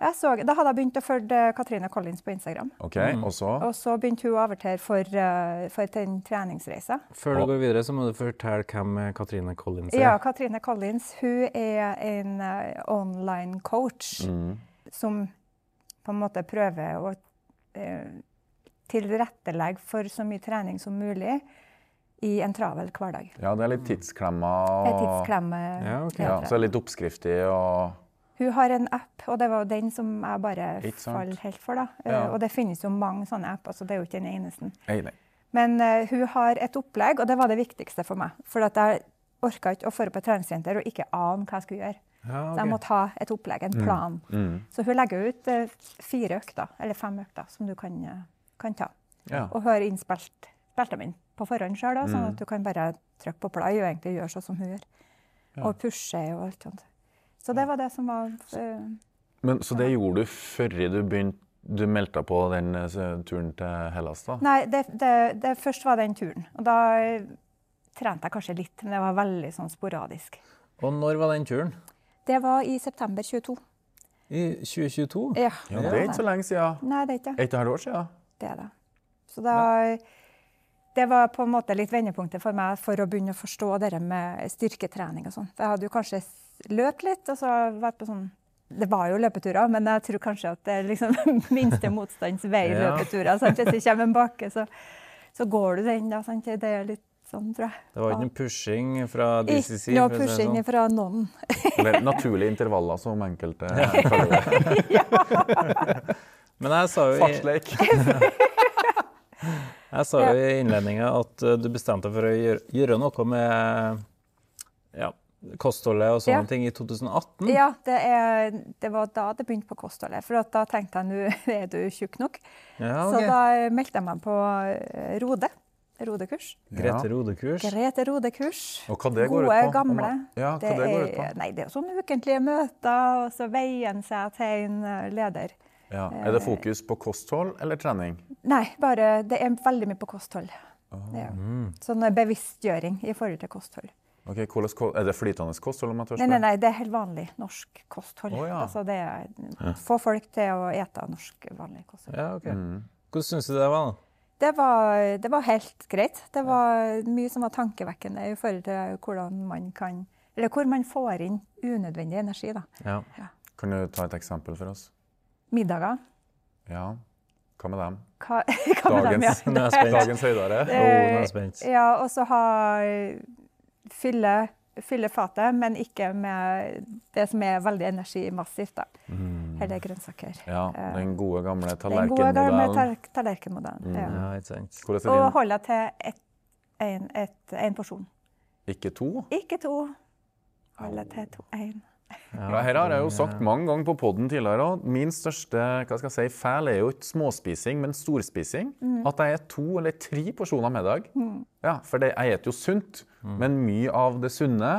Jeg så, da hadde jeg begynt å følge Katrine Collins på Instagram. OK, og så? Og så begynte hun å avertere for, eh, for den treningsreisa. Før du går videre, så må du fortelle hvem Katrine Collins er. Ja, Katrine Collins hun er en eh, online coach Mm. som på en måte prøver å eh, tilrettelegge for så mye trening som mulig i en travel hverdag. Ja, det er litt tidsklemma. Og... tidsklemme. Ja, okay. Ja, så det er litt oppskriftig og Hun har en app, og det var jo den som jeg bare falt helt for. da. Eh, Ja. Og det finnes jo mange sånne apper, så det er jo ikke den eneste. Nei. Men uh, hun har et opplegg, og det var det viktigste for meg. For at jeg orka ikke å dra på et treningssenter og ikke ane hva jeg skulle gjøre. Ja, Så jeg må ta et opplegg, en plan. Mm. Så hun legger ut eh, fire økter, eller fem økter, som du kan, eh, kan ta. Ja. Og hun har innspilt spilt dem på forhånd sjøl, sånn Mm. at du kan bare trykke på play og egentlig gjøre sånn som hun gjør. Ja. Og pushe og alt sånt. Så det var det som var uh, Men, så det gjorde du før du begynte Du meldte deg på den turen til Hellas, da? Nei, det, det, det først var den turen. Og da trente jeg kanskje litt, men det var veldig sånn sporadisk. Og når var den turen? Det var i september 22. I 2022? Ja, Ja, det er ikke så lenge siden. Nei, det er ikke. Et og et halvt år siden. Det er det. Så da Det var på en måte litt vendepunktet for meg for å begynne å forstå det med styrketrening og sånn. Jeg hadde jo kanskje løpt litt, og så vært på sånn Det var jo løpeturer, men jeg tror kanskje at det er liksom minste motstands vei-løpeturer. sant? Hvis det kommer en bakke, så, så går du den, da. sant? Det er litt sånn, tror jeg. Det var ikke noe pushing fra DCC? Ikke noe pushing sånn. fra noen. Eller naturlige intervaller, som enkelte kaller det. Men jeg sa jo Fartsleik. jeg sa jo i innledninga at eh, du bestemte deg for å gjøre, gjøre noe med ja, kostholdet og sånne Ja. ting i 2018. Ja, det, er, det var da det begynte på kostholdet. For at da tenkte jeg nå er du tjukk nok. Ja, Så da meldte jeg meg på eh, Rode. Rodekurs. Grete Rode-kurs. Grete Rode-kurs. Og hva det går ut på? gamle. Ja, hva det går ut på? er, nei, det er sånne ukentlige møter, og så veien seg til en eh, leder. Ja. Er det fokus på kosthold eller trening? Nei, bare det er veldig mye på kosthold. Oh. Ja. Mm. Sånn eh, bevisstgjøring i forhold til kosthold. Ok, hvordan Er det flytende kosthold? om jeg tør Nei, nei, nei, det er helt vanlig norsk kosthold. Oh, ja. Altså, det er Få folk til å ete norsk vanlig kosthold. Ja, ok. Mm. Hvordan syns du det var? da? Det var, det var helt greit. Det var mye som var tankevekkende i forhold til hvordan man kan Eller hvor man får inn unødvendig energi. da. Ja. Kan du ta et eksempel for oss? Middager. Ja. Hva med dem? Hva, hva med dem, ja? Dagens, er dagens høydere? Oh, er jeg spent. Ja, og så ha fylle, fylle fatet, men ikke med det som er veldig energimassivt. da. Eller grønnsaker. Mm. Ja, den gode, gamle Den gode gamle tallerkenmodellen. mm. Ja. Ja, Og holde til én porsjon. Ikke to? Ikke to. Holde til to. Én. Ja, her har jeg jo sagt mange ganger på podden tidligere òg. Min største hva skal jeg si, feil er jo ikke småspising, men storspising. Mm. At jeg er to eller tre porsjoner middag. Ja, For det, jeg spiser jo sunt, men mye av det sunne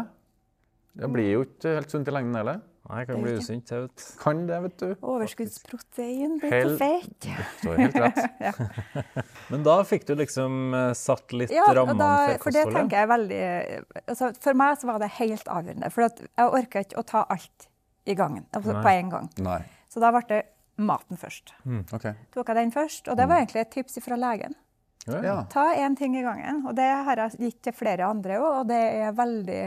det blir jo ikke helt sunt i lengden heller. Nei, kan bli usunt. det, vet. Kan det, vet du. Overskuddsprotein blir for fett. Du har helt rett. Men da fikk du liksom eh, satt litt Ja, og rammene da, for for det tenker jeg veldig altså, For meg så var det helt avgjørende. For at jeg orka ikke å ta alt i gangen, altså Nei. på en gang. Nei. Så da ble det maten først. OK. Tok jeg den først, og det var egentlig et tips fra legen. Ja. Ta én ting i gangen. Og det har jeg gitt til flere andre òg, og det er veldig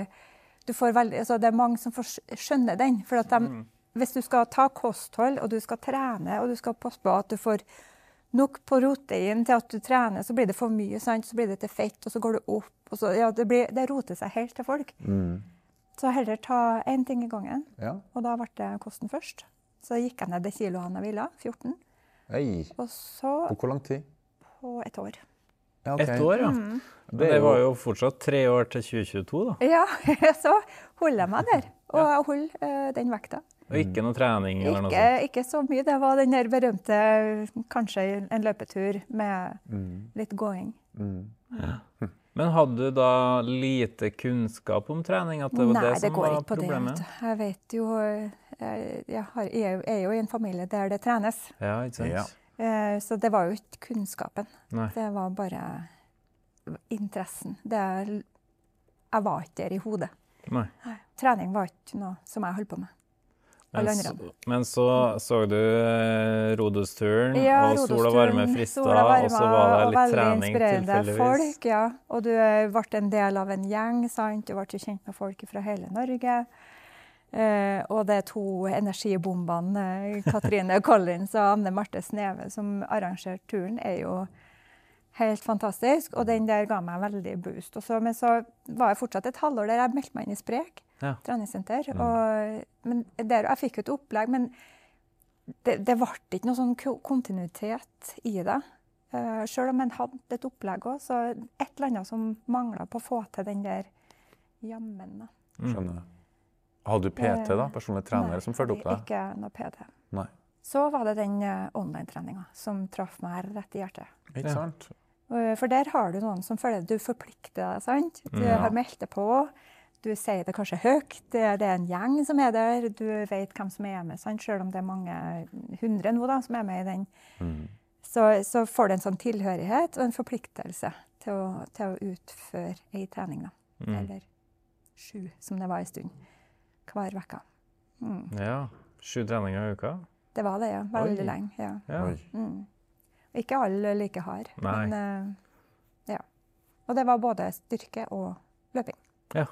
veldig, altså Det er mange som får skjønne den. For at de, hvis du skal ta kosthold, og du skal trene, og du skal passe på at du får nok protein til at du trener, så blir det for mye, sant? så blir det til fett, og så går du opp. Og så, ja, det, blir, det roter seg helt til folk. Mm. Så heller ta én ting i gangen. ja. Og da ble det kosten først. Så gikk jeg ned de kiloene jeg ville, 14. Ei. Og så På hvor lang tid? på et år. Ja, okay. Et år, ja. Mm. Men det var jo fortsatt tre år til 2022, da. Ja, så holder jeg meg der. Og jeg holder uh, den vekta. Og ikke noe trening eller noe Ikke, sånt. ikke så mye. Det var den der berømte kanskje en løpetur med litt gåing. Mm. Men hadde du da lite kunnskap om trening? At det var Nei, det det går var ikke på det. problemet? Det. Jeg vet jo Jeg, jeg, har, jeg er jo- i en familie der det trenes. Ja, ikke sant? Ja. Eh, Så det var jo ikke kunnskapen. Nei. Det var bare interessen. Det, jeg var ikke der i hodet. Nei. Trening var ikke noe som jeg holdt på med. Men, så, men så så du eh, Rodesturen, Ja, og Sol og varme Rodosturen, frista, og så var det litt trening tilfeldigvis. Folk, ja. Og du eh, ble en del av en gjeng, sant? du ble kjent med folk fra hele Norge. Eh, og det er to energibombene, eh, Katrine Collins og Anne Marte Sneve, som arrangerte turen, er jo helt fantastisk. Og den der ga meg veldig boost. Også, men så var jeg fortsatt et halvår der jeg meldte meg inn i Sprek Ja. treningssenter. Og, der, jeg fikk jo et opplegg, men det, det ble ikke noe sånn kontinuitet i det. Uh, Sjøl om en hadde et opplegg òg, så et eller annet som mangla på å få til den der jammen. da. Skjønner. Hadde du PT, da? Personlig trener Nei, som fulgte opp deg? Ikke noe PT. Nei. Så var det den uh, online-treninga som traff meg rett i hjertet. Ikke sant? Uh, For der har du noen som føler du forplikter deg. sant? Du Ja. har meldt deg på. Du sier det kanskje høyt. Det er, en gjeng som er der. Du vet hvem som er med, sant? selv om det er mange hundre nå da, som er med i den. Mm. Så, så får du en sånn tilhørighet og en forpliktelse til å, til å utføre ei trening. da. Mm. Eller sju, som det var en stund. Hver uke. Ja. Sju treninger i uka? Det var det, ja. Veldig Oi. lenge. ja. Ja. Mm. Ikke alle like hard, Nei. men eh, ja. Og det var både styrke og løping. Ja,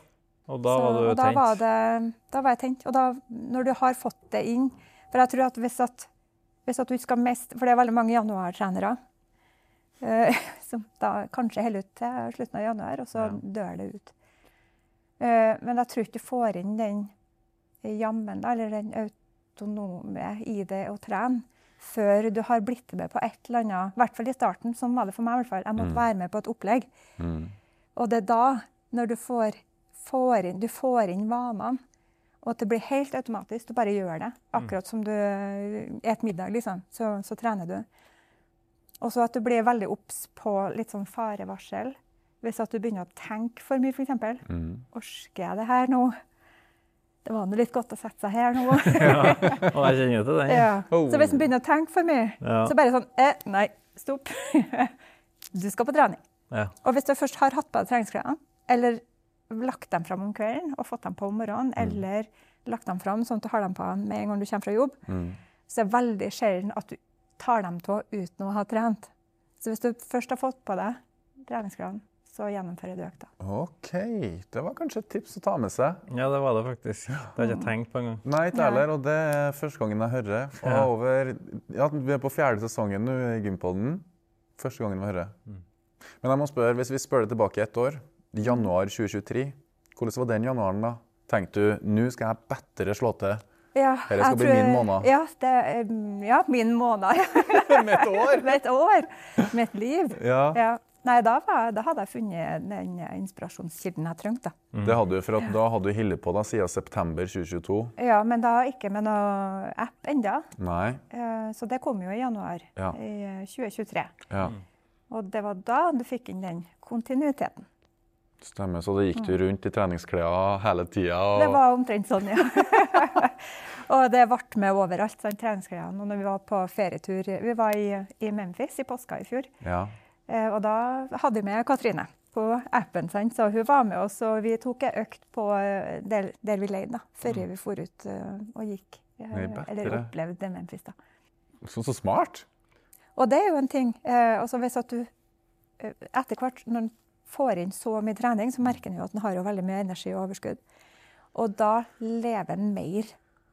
Og da Så- var du og da tent? Var det, da var jeg tent. Og da, når du har fått det inn For jeg tror at hvis at, hvis at du skal mest For det er veldig mange januartrenere Uh, som da kanskje holder ut til slutten av januar, og så Ja. dør det ut. Uh, men jeg tror ikke du får inn den jammen, eller den autonome i det å trene før du har blitt med på et eller annet. I hvert fall i starten. Sånn var det for meg. i hvert fall. Jeg måtte Mm. være med på et opplegg. Mm. Og det er da, når du får, får inn, du får inn vanene, og at det blir helt automatisk, du bare gjør det. Akkurat som du et middag, liksom, så, så trener du. Og så at du blir veldig obs på litt sånn farevarsel. Hvis at du begynner å tenke for mye, f.eks. Mm. Orsker jeg det her nå? Det var nå litt godt å sette seg her nå. ja. Og jeg kjenner til den. ja. Oh. Så hvis en begynner å tenke for mye, Ja. så bare sånn eh, Nei, stopp. du skal på trening. Ja. Og hvis du først har hatt på deg treningsklærne, eller lagt dem fram om kvelden og fått dem på om morgenen, eller lagt dem fram sånn at du har dem på med en gang du kommer fra jobb, Mm. så er det veldig sjelden at du tar dem av uten å ha trent. Så hvis du først har fått på deg treningsklærne, så gjennomfører du økta. OK. Det var kanskje et tips å ta med seg. ja, det var det faktisk. Det har jeg ikke tenkt på engang. Nei, ikke heller, og det er første gangen jeg hører. Og Ja. over, ja, Vi er på fjerde sesongen nå i Gympodden. Første gangen vi hører. Mm. Men jeg må spørre, hvis vi spør det tilbake ett år, januar 2023, hvordan var den januaren da? Tenkte du nå skal jeg bedre slå til Ja, Dette skal jeg bli tror- min måned. Ja, det, ja min måned. med et år? Med et år. Med et liv. Ja, Ja. Nei, da, var, da hadde jeg funnet den inspirasjonskilden jeg trengte. Mm. det hadde du, for at da hadde du holdt på da siden september 2022. Ja, men da ikke med noe app enda. Nei, Eh, Så det kom jo i januar Ja. i eh, 2023. ja, Og det var da du fikk inn den kontinuiteten. stemmer. Så da gikk du rundt i treningsklær hele tida. Og... Det var omtrent sånn, ja. og det ble med overalt, sånn, treningsklærne. Og når vi var på ferietur Vi var i, i Memphis i påska i fjor. Ja. Eh, Og da hadde vi med Katrine på appen, sant? så hun var med oss. Og vi tok ei økt på eh, der, der vi leide, før før vi for ut eh, og gikk. Eller opplevde Memphis, da. Så, så smart. Og det er jo en ting. Altså hvis at du etter hvert, når en får inn så mye trening, så merker en jo at en har jo veldig mye energi og overskudd. Og da lever en mer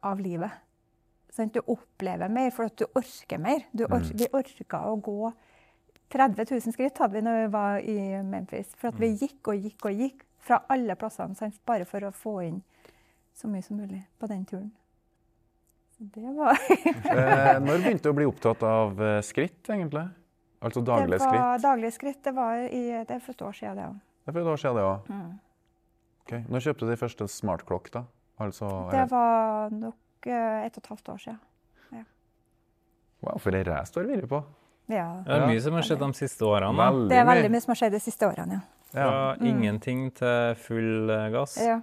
av livet. Sånn, Du opplever mer, for at du orker mer. Du or Vi orker å gå 30 000 skritt hadde vi når vi var i Memphis. For at vi gikk og gikk og gikk fra alle plassene, sant? bare for å få inn så mye som mulig på den turen. Så det var Eh, når begynte du å bli opptatt av eh, skritt, egentlig? Altså daglige det var skritt? daglige skritt. Det var i, det er for et år siden, det òg. Det er for et år siden, det òg. Mm. Okay. Når kjøpte du de første smartklokk, da? Altså, Det var nok eh, et og et halvt år siden. Ja. Wow, for ei race du har vært på. Ja. Det er mye som har skjedd de siste årene. Veldig Det er veldig mye som har skjedd de siste årene, Fra Ja. ingenting til full eh, gass. ja. ja.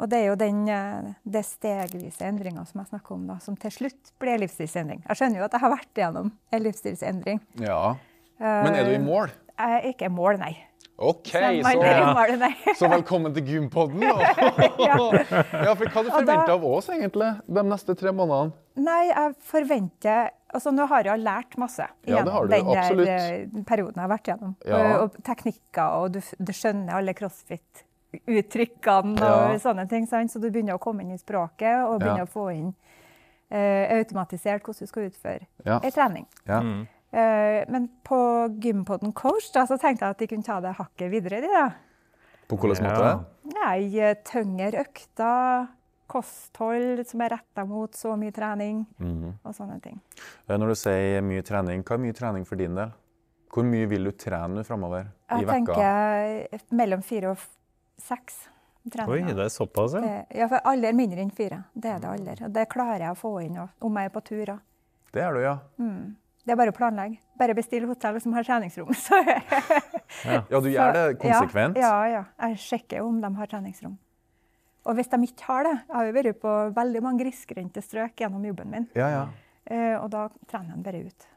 Og det er jo den eh, det stegvise endringa som jeg snakker om, da, som til slutt ble livsstilsendring. Jeg skjønner jo at jeg har vært igjennom en livsstilsendring. ja. Men er du i mål? Jeg er ikke i mål, nei. OK, så, så velkommen til Gympodden. ja. Ja, for Hva du forventer av oss egentlig de neste tre månedene? Nei, jeg forventer Altså, nå har jeg lært masse Ja, gjennom den der eh, perioden jeg har vært gjennom. Ja. Og, og teknikker, og du, du skjønner alle crossfit-uttrykkene og Ja. sånne ting. Sant? Så du begynner å komme inn i språket og begynner Ja. å få inn uh, automatisert hvordan du skal utføre Ja. en trening. Ja. Mm. Eh, men på Gympoden Coach da, så tenkte jeg at de kunne ta det hakket videre. De, da. På hvilken Ja. måte? Nei, eh, tyngre økter, kosthold som er retta mot så mye trening Mhm. og sånne ting. Når du sier mye trening, hva er mye trening for din del? Hvor mye vil du trene framover i Jeg tenker mellom fire og seks. seks Oi, det er såpass, ja. Det- Ja, for alle er mindre enn fire. Det er det alle. Og det klarer jeg å få inn om jeg er på tur. Det er du, ja. Det er bare å planlegge. Bare bestille hotell som har treningsrom. Så, Ja, du gjør det konsekvent? Ja, ja, ja. Jeg sjekker om de har treningsrom. Og hvis de ikke har det Jeg har jo vært på veldig mange grisgrendte strøk gjennom jobben min. Ja, ja. eh, Og da trener en bare ut.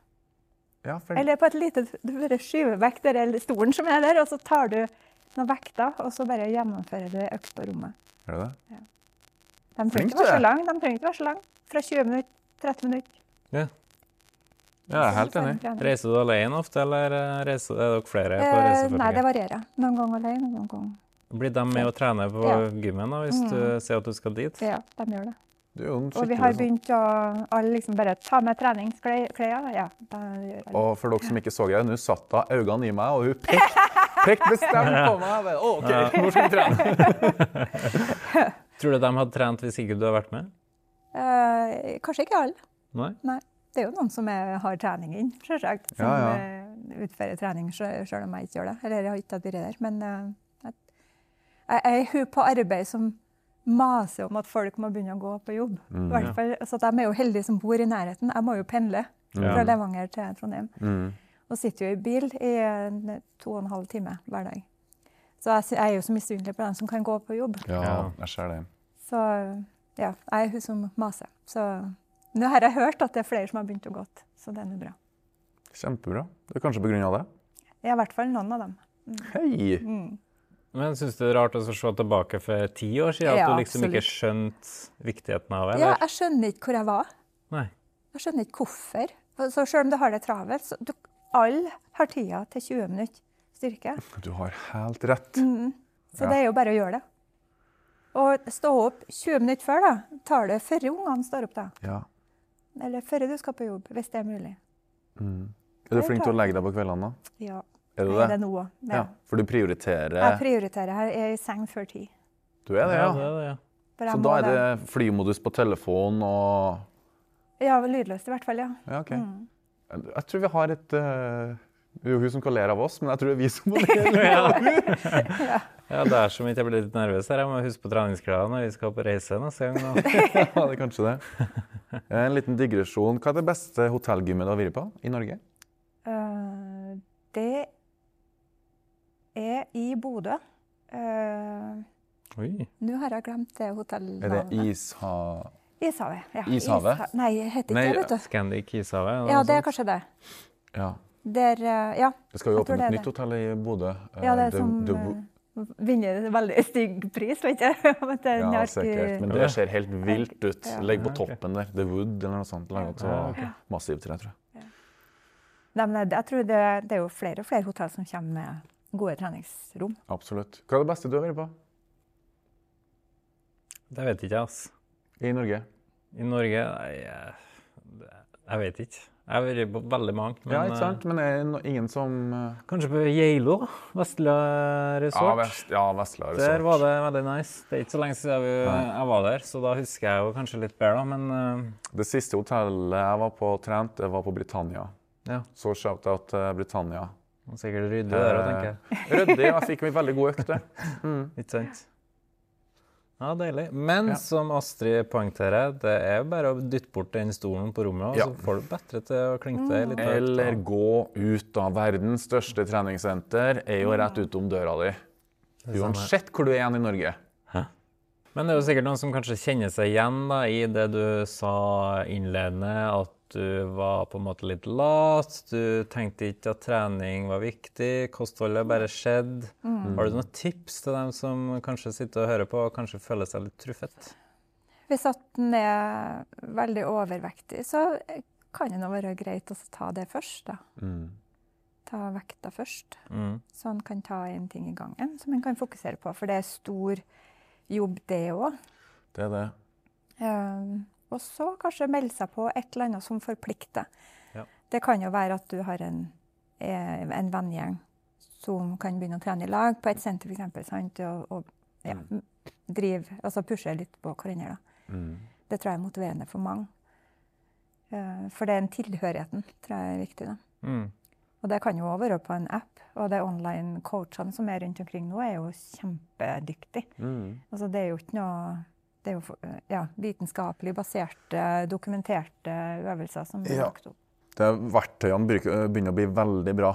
ja for, Eller på et lite Du bare skyver vekk den stolen som er der, og så tar du noen vekter, og så bare gjennomfører du økt på rommet. Er det det? Ja. De trenger ikke være så lang. De trenger ikke være så lang. Fra 20 minutter, 30 minutter. Ja. Ja, jeg er helt enig. Reiser du alene ofte, eller eh, reiser, er dere flere på Eh, nei, det varierer. Noen ganger alene, noen ganger Blir de med å trene på Ja. gymmen da, hvis du sier at du skal dit? Ja, de gjør det. det er jo Og vi har sånn- begynt å alle liksom bare ta med treningsklær. Ja. Og for dere som ikke så det, nå satt hun øynene i meg, og hun pekte pekt bestemt på meg. Å, OK, nå skal vi trene. Tror du de hadde trent hvis ikke du hadde vært med? Eh, kanskje ikke alle. Nei? Nei. Det er jo noen som er, har trening inn, selvsagt. Som Ja, ja. eh, utfører trening sjøl selv om jeg ikke gjør det. Eller jeg har ikke vært der. Men eh, jeg, jeg er hun på arbeid som maser om at folk må begynne å gå på jobb. Mm. I hvert fall, så de er jo heldige som bor i nærheten. Jeg må jo pendle fra Levanger til Trondheim. Mm. Og sitter jo i bil i to og en halv time hver dag. Så jeg, jeg er jo så misunnelig på dem som kan gå på jobb. Ja, Ja. jeg ser det. Så ja, jeg er hun som maser. Så nå har jeg hørt at det er flere som har begynt å gå, så det er nå bra. Kjempebra. Det er kanskje på grunn av det? Ja, i hvert fall noen av dem. Hei! Mm. Men syns du det er rart å se tilbake for ti år siden? At Ja, du liksom ikke skjønte viktigheten av det? Ja, jeg skjønner ikke hvor jeg var. Nei. Jeg skjønner ikke hvorfor. Så selv om du har det travelt, så du, alle har tida til 20 minutter styrke. Du har helt rett. Så det er jo bare å gjøre det. Og stå opp 20 minutter før, da. Tar det før ungene står opp, da. Ja. Eller før du skal på jobb, hvis det er mulig. Er du flink til å legge deg på kveldene, da? Ja. Er du det? det nå òg. Ja. For du prioriterer Jeg prioriterer. Jeg er i seng før ti. Du er det, Ja, ja? det er det, ja. Så da er det flymodus på telefon og Ja, lydløst i hvert fall, ja. Ja, okay. Mm. Jeg tror vi har et uh, Det er jo hun som kan le av oss, men jeg tror det er vi som må le av henne. Ja, det er så mye jeg blir litt nervøs her. Jeg må huske på treningsklærne når vi skal på reise neste gang. Ja, det er kanskje det. En liten digresjon. Hva er det beste hotellgymmet du har vært på i Norge? Uh, det er i Bodø. Uh, Oi. Nå har jeg glemt det Er det. Isha... Ishavet. Ja. Ishavet? Isha- Nei, heter ikke Nei, det, vet du. Scandic Ishavet? Ja, det er kanskje det. Ja. Der, eh, ja. Det skal jo åpne et nytt hotell i Bodø. Eh, ja, det er det- som The, eh, vinner en veldig stygg pris, vet jeg. Det er Ja, sikkert. Men det ser helt vilt ut. Legg på toppen der. The Wood eller noe sånt. Laget Ja, massivt tre, tror jeg. Nei, men jeg tror det, det er jo flere og flere hotell som kommer med gode treningsrom. Absolutt. Hva er det beste du har vært på Det vet ikke jeg, altså. i Norge? I Norge Nei, jeg, jeg vet ikke. Jeg har vært på veldig mange. Men, ja, ikke sant? Men er det no- ingen som eh, eh, Kanskje på Geilo. Vestlia resort. Ja, vest, ja Vestla Resort. Der var det veldig nice. Det er ikke så lenge siden vi, jeg var der, så da husker jeg jo kanskje litt bedre, men uh... Det siste hotellet jeg var på og trent, det var på Britannia. ja. Så shout-out til Britannia. Sikkert ryddig der òg, tenker jeg. Eh, Ryddig, og jeg fikk en veldig god økt der. Ikke sant? Ja, deilig. Men Ja. som Astrid poengterer, det er bare å dytte bort den stolen på rommet, og Ja. så får du bedre til å klinke deg litt. høyt, Eller gå ut av verdens største treningssenter, er jo rett utom døra di. Uansett hvor du er igjen i Norge. Men det er jo sikkert noen som kanskje kjenner seg igjen da, i det du sa innledende, at du var på en måte litt lat. Du tenkte ikke at trening var viktig, kostholdet bare skjedde. Har du noen tips til dem som kanskje sitter og hører på og kanskje føler seg litt truffet? Hvis at den er veldig overvektig, så kan det være greit å ta det først. da. Ta vekta først. Mm. Så han kan ta en ting i gangen som han kan fokusere på. For det er stor jobb, det òg. Det er det. Og så kanskje melde seg på et eller annet som forplikter. Ja. Det kan jo være at du har en, eh, en vennegjeng som kan begynne å trene i lag på et senter f.eks. Og, og ja, drive, altså pushe litt på hverandre. Mm. Det tror jeg er motiverende for mange. Eh, For det er en tilhørigheten tror jeg er viktig. Mm. Og det kan jo òg være på en app. Og de online coachene som er rundt omkring nå, er jo kjempedyktige. Mm. Altså, det er jo ikke noe det er jo for- ja, vitenskapelig baserte, dokumenterte øvelser som blir Ja. lagt opp. Det er Verktøyene bruker- begynner å bli veldig bra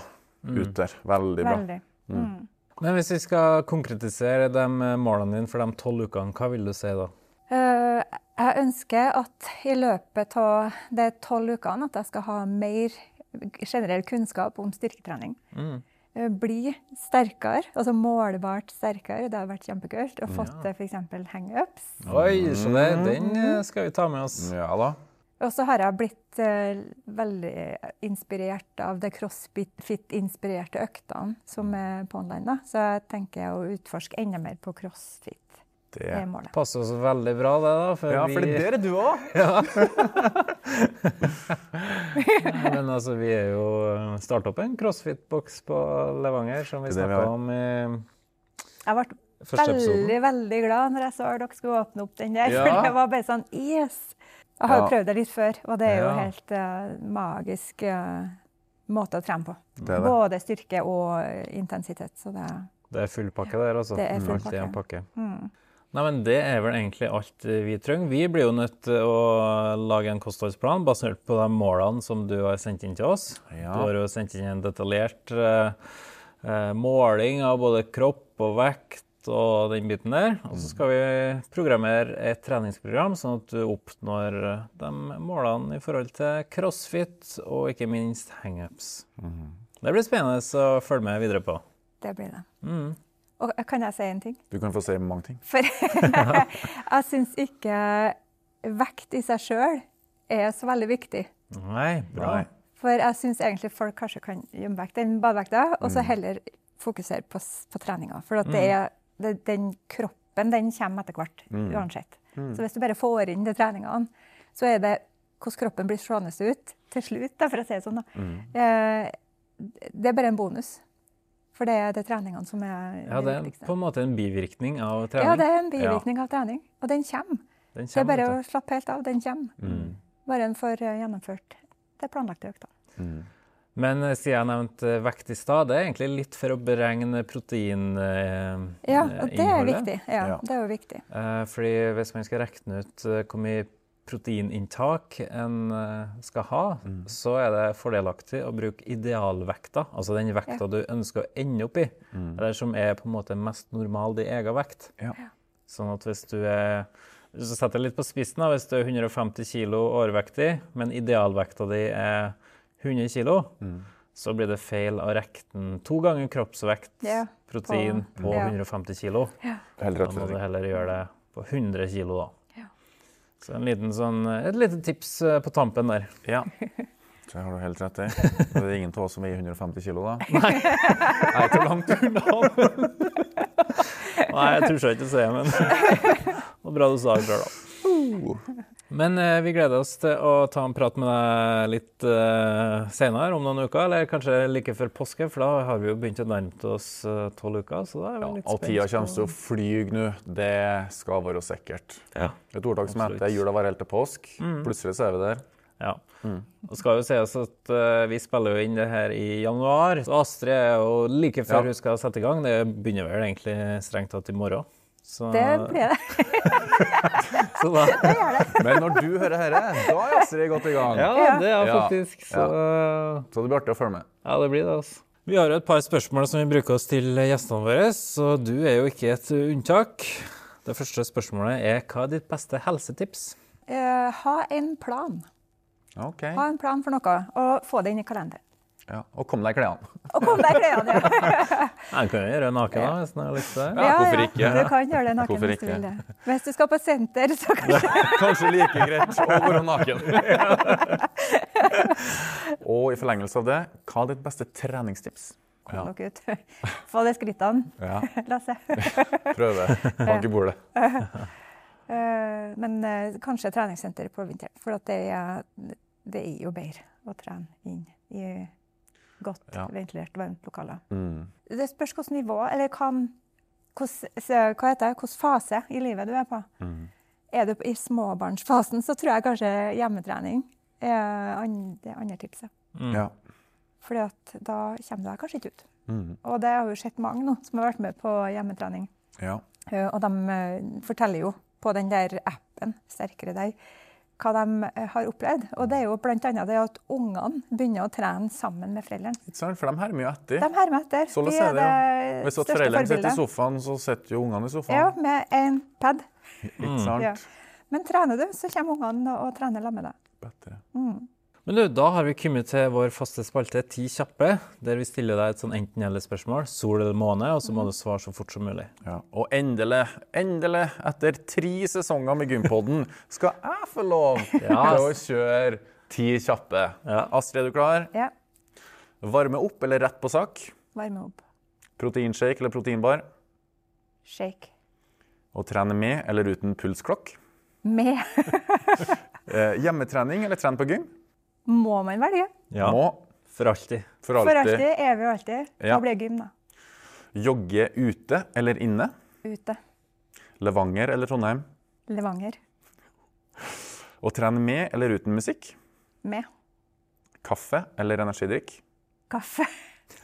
ut der. Veldig bra. Veldig. Mm. Men hvis vi skal konkretisere de målene dine for de tolv ukene, hva vil du si da? Uh, jeg ønsker at i løpet av de tolv ukene at jeg skal ha mer generell kunnskap om styrketrening. Mm. Eh, bli sterkere, altså målbart sterkere. Det har vært kjempekult. Og fått til f.eks. hangups. Oi, så det, den eh, skal vi ta med oss. Ja da. Og så har jeg blitt uh, veldig inspirert av de crossfit-inspirerte øktene som er på online. da. Så jeg tenker å utforske enda mer på crossfit. Det Det. er målet. Passer oss veldig bra, det, da. For Ja, for det er du òg. Men altså, vi er jo starta opp en crossfit-boks på Levanger, som vi er snakka om i Jeg ble veldig, veldig glad når jeg så dere skulle åpne opp den der. Ja. For det var bare sånn Yes! Jeg har jo Ja. prøvd det litt før, og det er jo Ja. helt uh, magisk uh, måte å trene på. Det det. Både styrke og eh, intensitet. Så det Det er full pakke der, altså. Det er full en pakke. mm. Nei, men Det er vel egentlig alt vi trenger. Vi blir jo nødt til å lage en kostholdsplan basert på de målene som du har sendt inn til oss. Ja. Du har jo sendt inn en detaljert eh, eh, måling av både kropp og vekt og den biten der. Og så skal vi programmere et treningsprogram, sånn at du oppnår de målene i forhold til crossfit og ikke minst hangups. Det blir spennende å følge med videre på. Det blir det. Mm. Og eh, kan jeg si en ting? Du kan få si mange ting. For jeg syns ikke vekt i seg sjøl er så veldig viktig. Nei, bra. For jeg syns egentlig folk kanskje kan gjemme vekk den badevekta, og Mm. så heller fokusere på, på treninga. For at det er, det, den kroppen den kommer etter hvert, Mm. uansett. Så hvis du bare får inn de treningene, så er det hvordan kroppen blir slående ut til slutt, da, for å si det sånn. Da. Mm. Eh, det er bare en bonus. For det er det treningene som er Ja, det er viktigste. på en måte en bivirkning av trening. Ja, det er en bivirkning av trening, og den kommer. Den Det er bare å slappe helt av. Den kommer. Mm. Bare en får eh, gjennomført det planlagte økta. Mm. Men eh, siden jeg nevnte eh, vekt i stad, det er egentlig litt for å beregne proteininnholdet. Ja, og det er viktig. Ja, Ja. det er jo viktig. Eh, fordi hvis man skal regne ut eh, hvor mye proteininntak en eh, skal ha, Mm. så er det fordelaktig å bruke idealvekta, altså den vekta Ja. du ønsker å ende opp i, Mm. eller som er på en måte mest normal din egen vekt. Ja. Sånn at hvis du er så setter jeg litt på spissen, da, hvis du er 150 kg overvektig, men idealvekta di er 100 kg, Mm. så blir det feil å regne to ganger kroppsvekt Ja, protein på, på- ja. 150 kg. Ja. Da må du heller gjøre det på 100 kg, da. Så en liten sånn, et lite tips eh, på tampen der. Ja. Det har du helt rett i. Det er ingen av oss som veier 150 kilo, da. Nei. Jeg er ikke langt unna. Nei, jeg tror ikke å si det, men det var bra du sa det sjøl, da. Men eh, vi gleder oss til å ta en prat med deg litt eh, senere, om noen uker, eller kanskje like før påske, for da har vi jo begynt å nærme oss eh, tolv uker. Så da er vi Ja, litt og tida kommer til å fly nå. Det skal være sikkert. Ja. Et ordtak som heter 'jula varer helt til påsk'. Mm. Plutselig så er vi der. Ja. Og skal jo sies at uh, vi spiller jo inn det her i januar. Så Astrid er jo like før Ja. hun skal sette i gang. Det begynner vel egentlig strengt tatt i morgen. Så, Det blir det. Så da, Men når du hører dette, da er Astrid godt i gang. ja, det er Ja. faktisk så Så det blir artig å følge med. Ja, det blir det, altså. Vi har jo et par spørsmål som vi bruker oss til gjestene våre, så du er jo ikke et unntak. Det første spørsmålet er hva er ditt beste helsetips? Uh, ha en plan. Okay. Ha en plan for noe, og få det inn i kalenderen. Ja. Og kom deg i klærne. Og kom deg i klærne, ja. Jeg kan gjøre gjøre naken da, hvis jeg har lyst til det. Ja, hvorfor ikke? Du kan gjøre det naken hvis du vil det. Hvis du skal på senter, så kanskje Kanskje like greit å være naken. Og i forlengelse av det, hva er ditt beste treningstips? Ja. kom dere ut. Få de skrittene, Ja, Lasse. prøve. Bank i bordet. Eh, Men eh, kanskje treningssenter på vinteren. For at det, er, det er jo bedre å trene inn i godt Ja. ventilert, varmt lokale. Mm. Det spørs hvilket nivå, eller hva, så- hva heter det, hvilken fase i livet du er på. Mm. Er du i småbarnsfasen, så tror jeg kanskje hjemmetrening er det andre tipset. Mm. Ja. Fordi at da kommer du deg kanskje ikke ut. Mm. Og det har jo sett mange nå som har vært med på hjemmetrening. ja. Eh, Og de eh, forteller jo på den der appen, Sterkere deg, hva de eh, har opplevd. Og det er jo bl.a. det at ungene begynner å trene sammen med foreldrene. Ikke sant? For de hermer jo etter. De hermer etter. Så De er det, det Hvis at foreldrene sitter i sofaen, så sitter jo ungene i sofaen. Ja, med en pad. Ikke sant? Ja. Men trener du, så kommer ungene og trener sammen med deg. Bedre. Mm. Men du, da har vi kommet til vår faste spalte Ti kjappe, der vi stiller deg et sånn enten-eller-spørsmål. Sol eller måne, og så må du svare så fort som mulig. Ja. Og endelig, endelig, etter tre sesonger med Gympodden, skal jeg få lov til å kjøre ti kjappe. Ja. Astrid, er du klar? Ja. Varme opp eller rett på sak? Varme opp. Proteinshake eller proteinbar? Shake. Å trene med eller uten pulsklokk? Med. Eh, hjemmetrening eller trene på gym? Må man velge? Ja, Må. for alltid. For For alltid. alltid, evig og alltid. Ja. Da blir det gym, da. Jogge ute eller inne? Ute. Levanger eller Trondheim? Levanger. Å trene med eller uten musikk? Med. Kaffe eller energidrikk? Kaffe.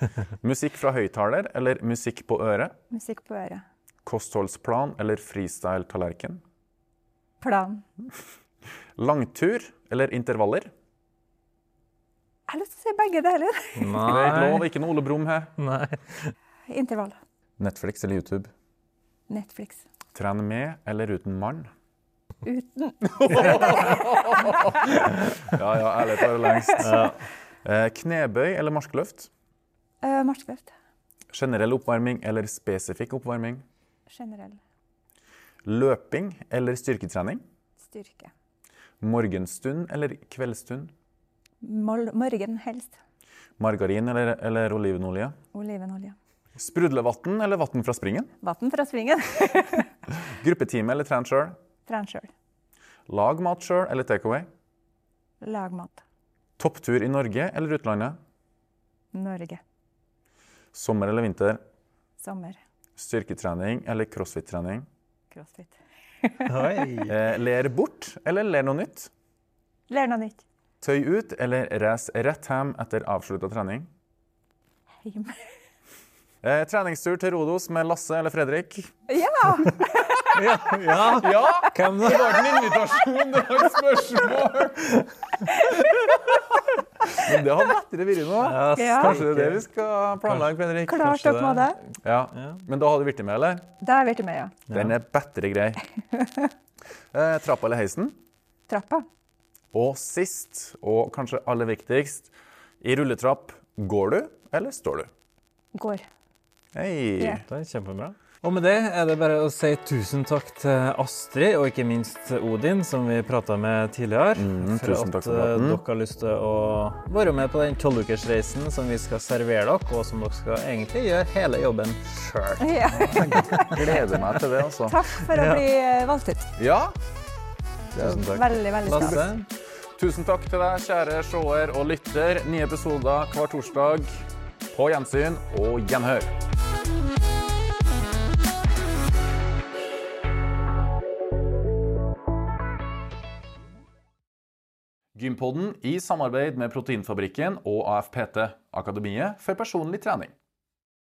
Musikk fra høyttaler eller musikk på øret? Musikk på øret. Kostholdsplan eller freestyle-tallerken? Plan. Langtur eller intervaller? Jeg har lyst til å si begge deler. Det er ikke lov, ikke noe Ole Brumm her. Nei. Intervall. Netflix eller YouTube? Netflix. Trene med eller uten mann? Uten. Ja, ja, ærlig talt lengst. Eh, knebøy eller marskløft? Eh, Marskløft. Generell oppvarming eller spesifikk oppvarming? Generell. Løping eller styrketrening? Styrke. Morgenstund eller kveldsstund? Morgen helst. Margarin eller, eller olivenolje? Olivenolje. Sprudlevann eller vann fra springen? Vann fra springen. Gruppetime eller tren sjøl? Tren sjøl. Lag mat sjøl eller takeaway? Lag mat. Topptur i Norge eller utlandet? Norge. Sommer eller vinter? Sommer. Styrketrening eller crossfit-trening? Crossfit. Oi. Eh, ler bort eller ler noe nytt? Ler noe nytt. Tøy ut eller reis rett hjem etter avslutta trening? Heim. Eh, treningstur til Rodos med Lasse eller Fredrik? Ja! Ja, Ja! hvem da? Det var ikke en invitasjon, det var et spørsmål! Men det har lettere vært nå. Ja. Kanskje det er det vi skal planlegge, Fredrik? Klart dere må det. det. Ja. Men da har du blitt med, eller? Da har jeg blitt med, ja. Den er bedre grei. Eh, trappa eller heisen? Trappa. Og sist, og kanskje aller viktigst, i rulletrapp, går du eller står du? Går. Hei! Yeah. Det er kjempebra. Og med det er det bare å si tusen takk til Astrid, og ikke minst Odin, som vi prata med tidligere. Mm, for tusen at takk for eh, dere har lyst til å være med på den tolvukersreisen som vi skal servere dere, og som dere skal egentlig gjøre hele jobben sjøl. Ja. Gleder meg til det, altså. Takk for å bli valgt ut. Ja, Tusen takk. Veldig, veldig stas. Tusen takk til deg, kjære seer og lytter. Nye episoder hver torsdag. På gjensyn og gjenhør. Gympodden i samarbeid med Proteinfabrikken og AFPT, Akademiet for personlig trening.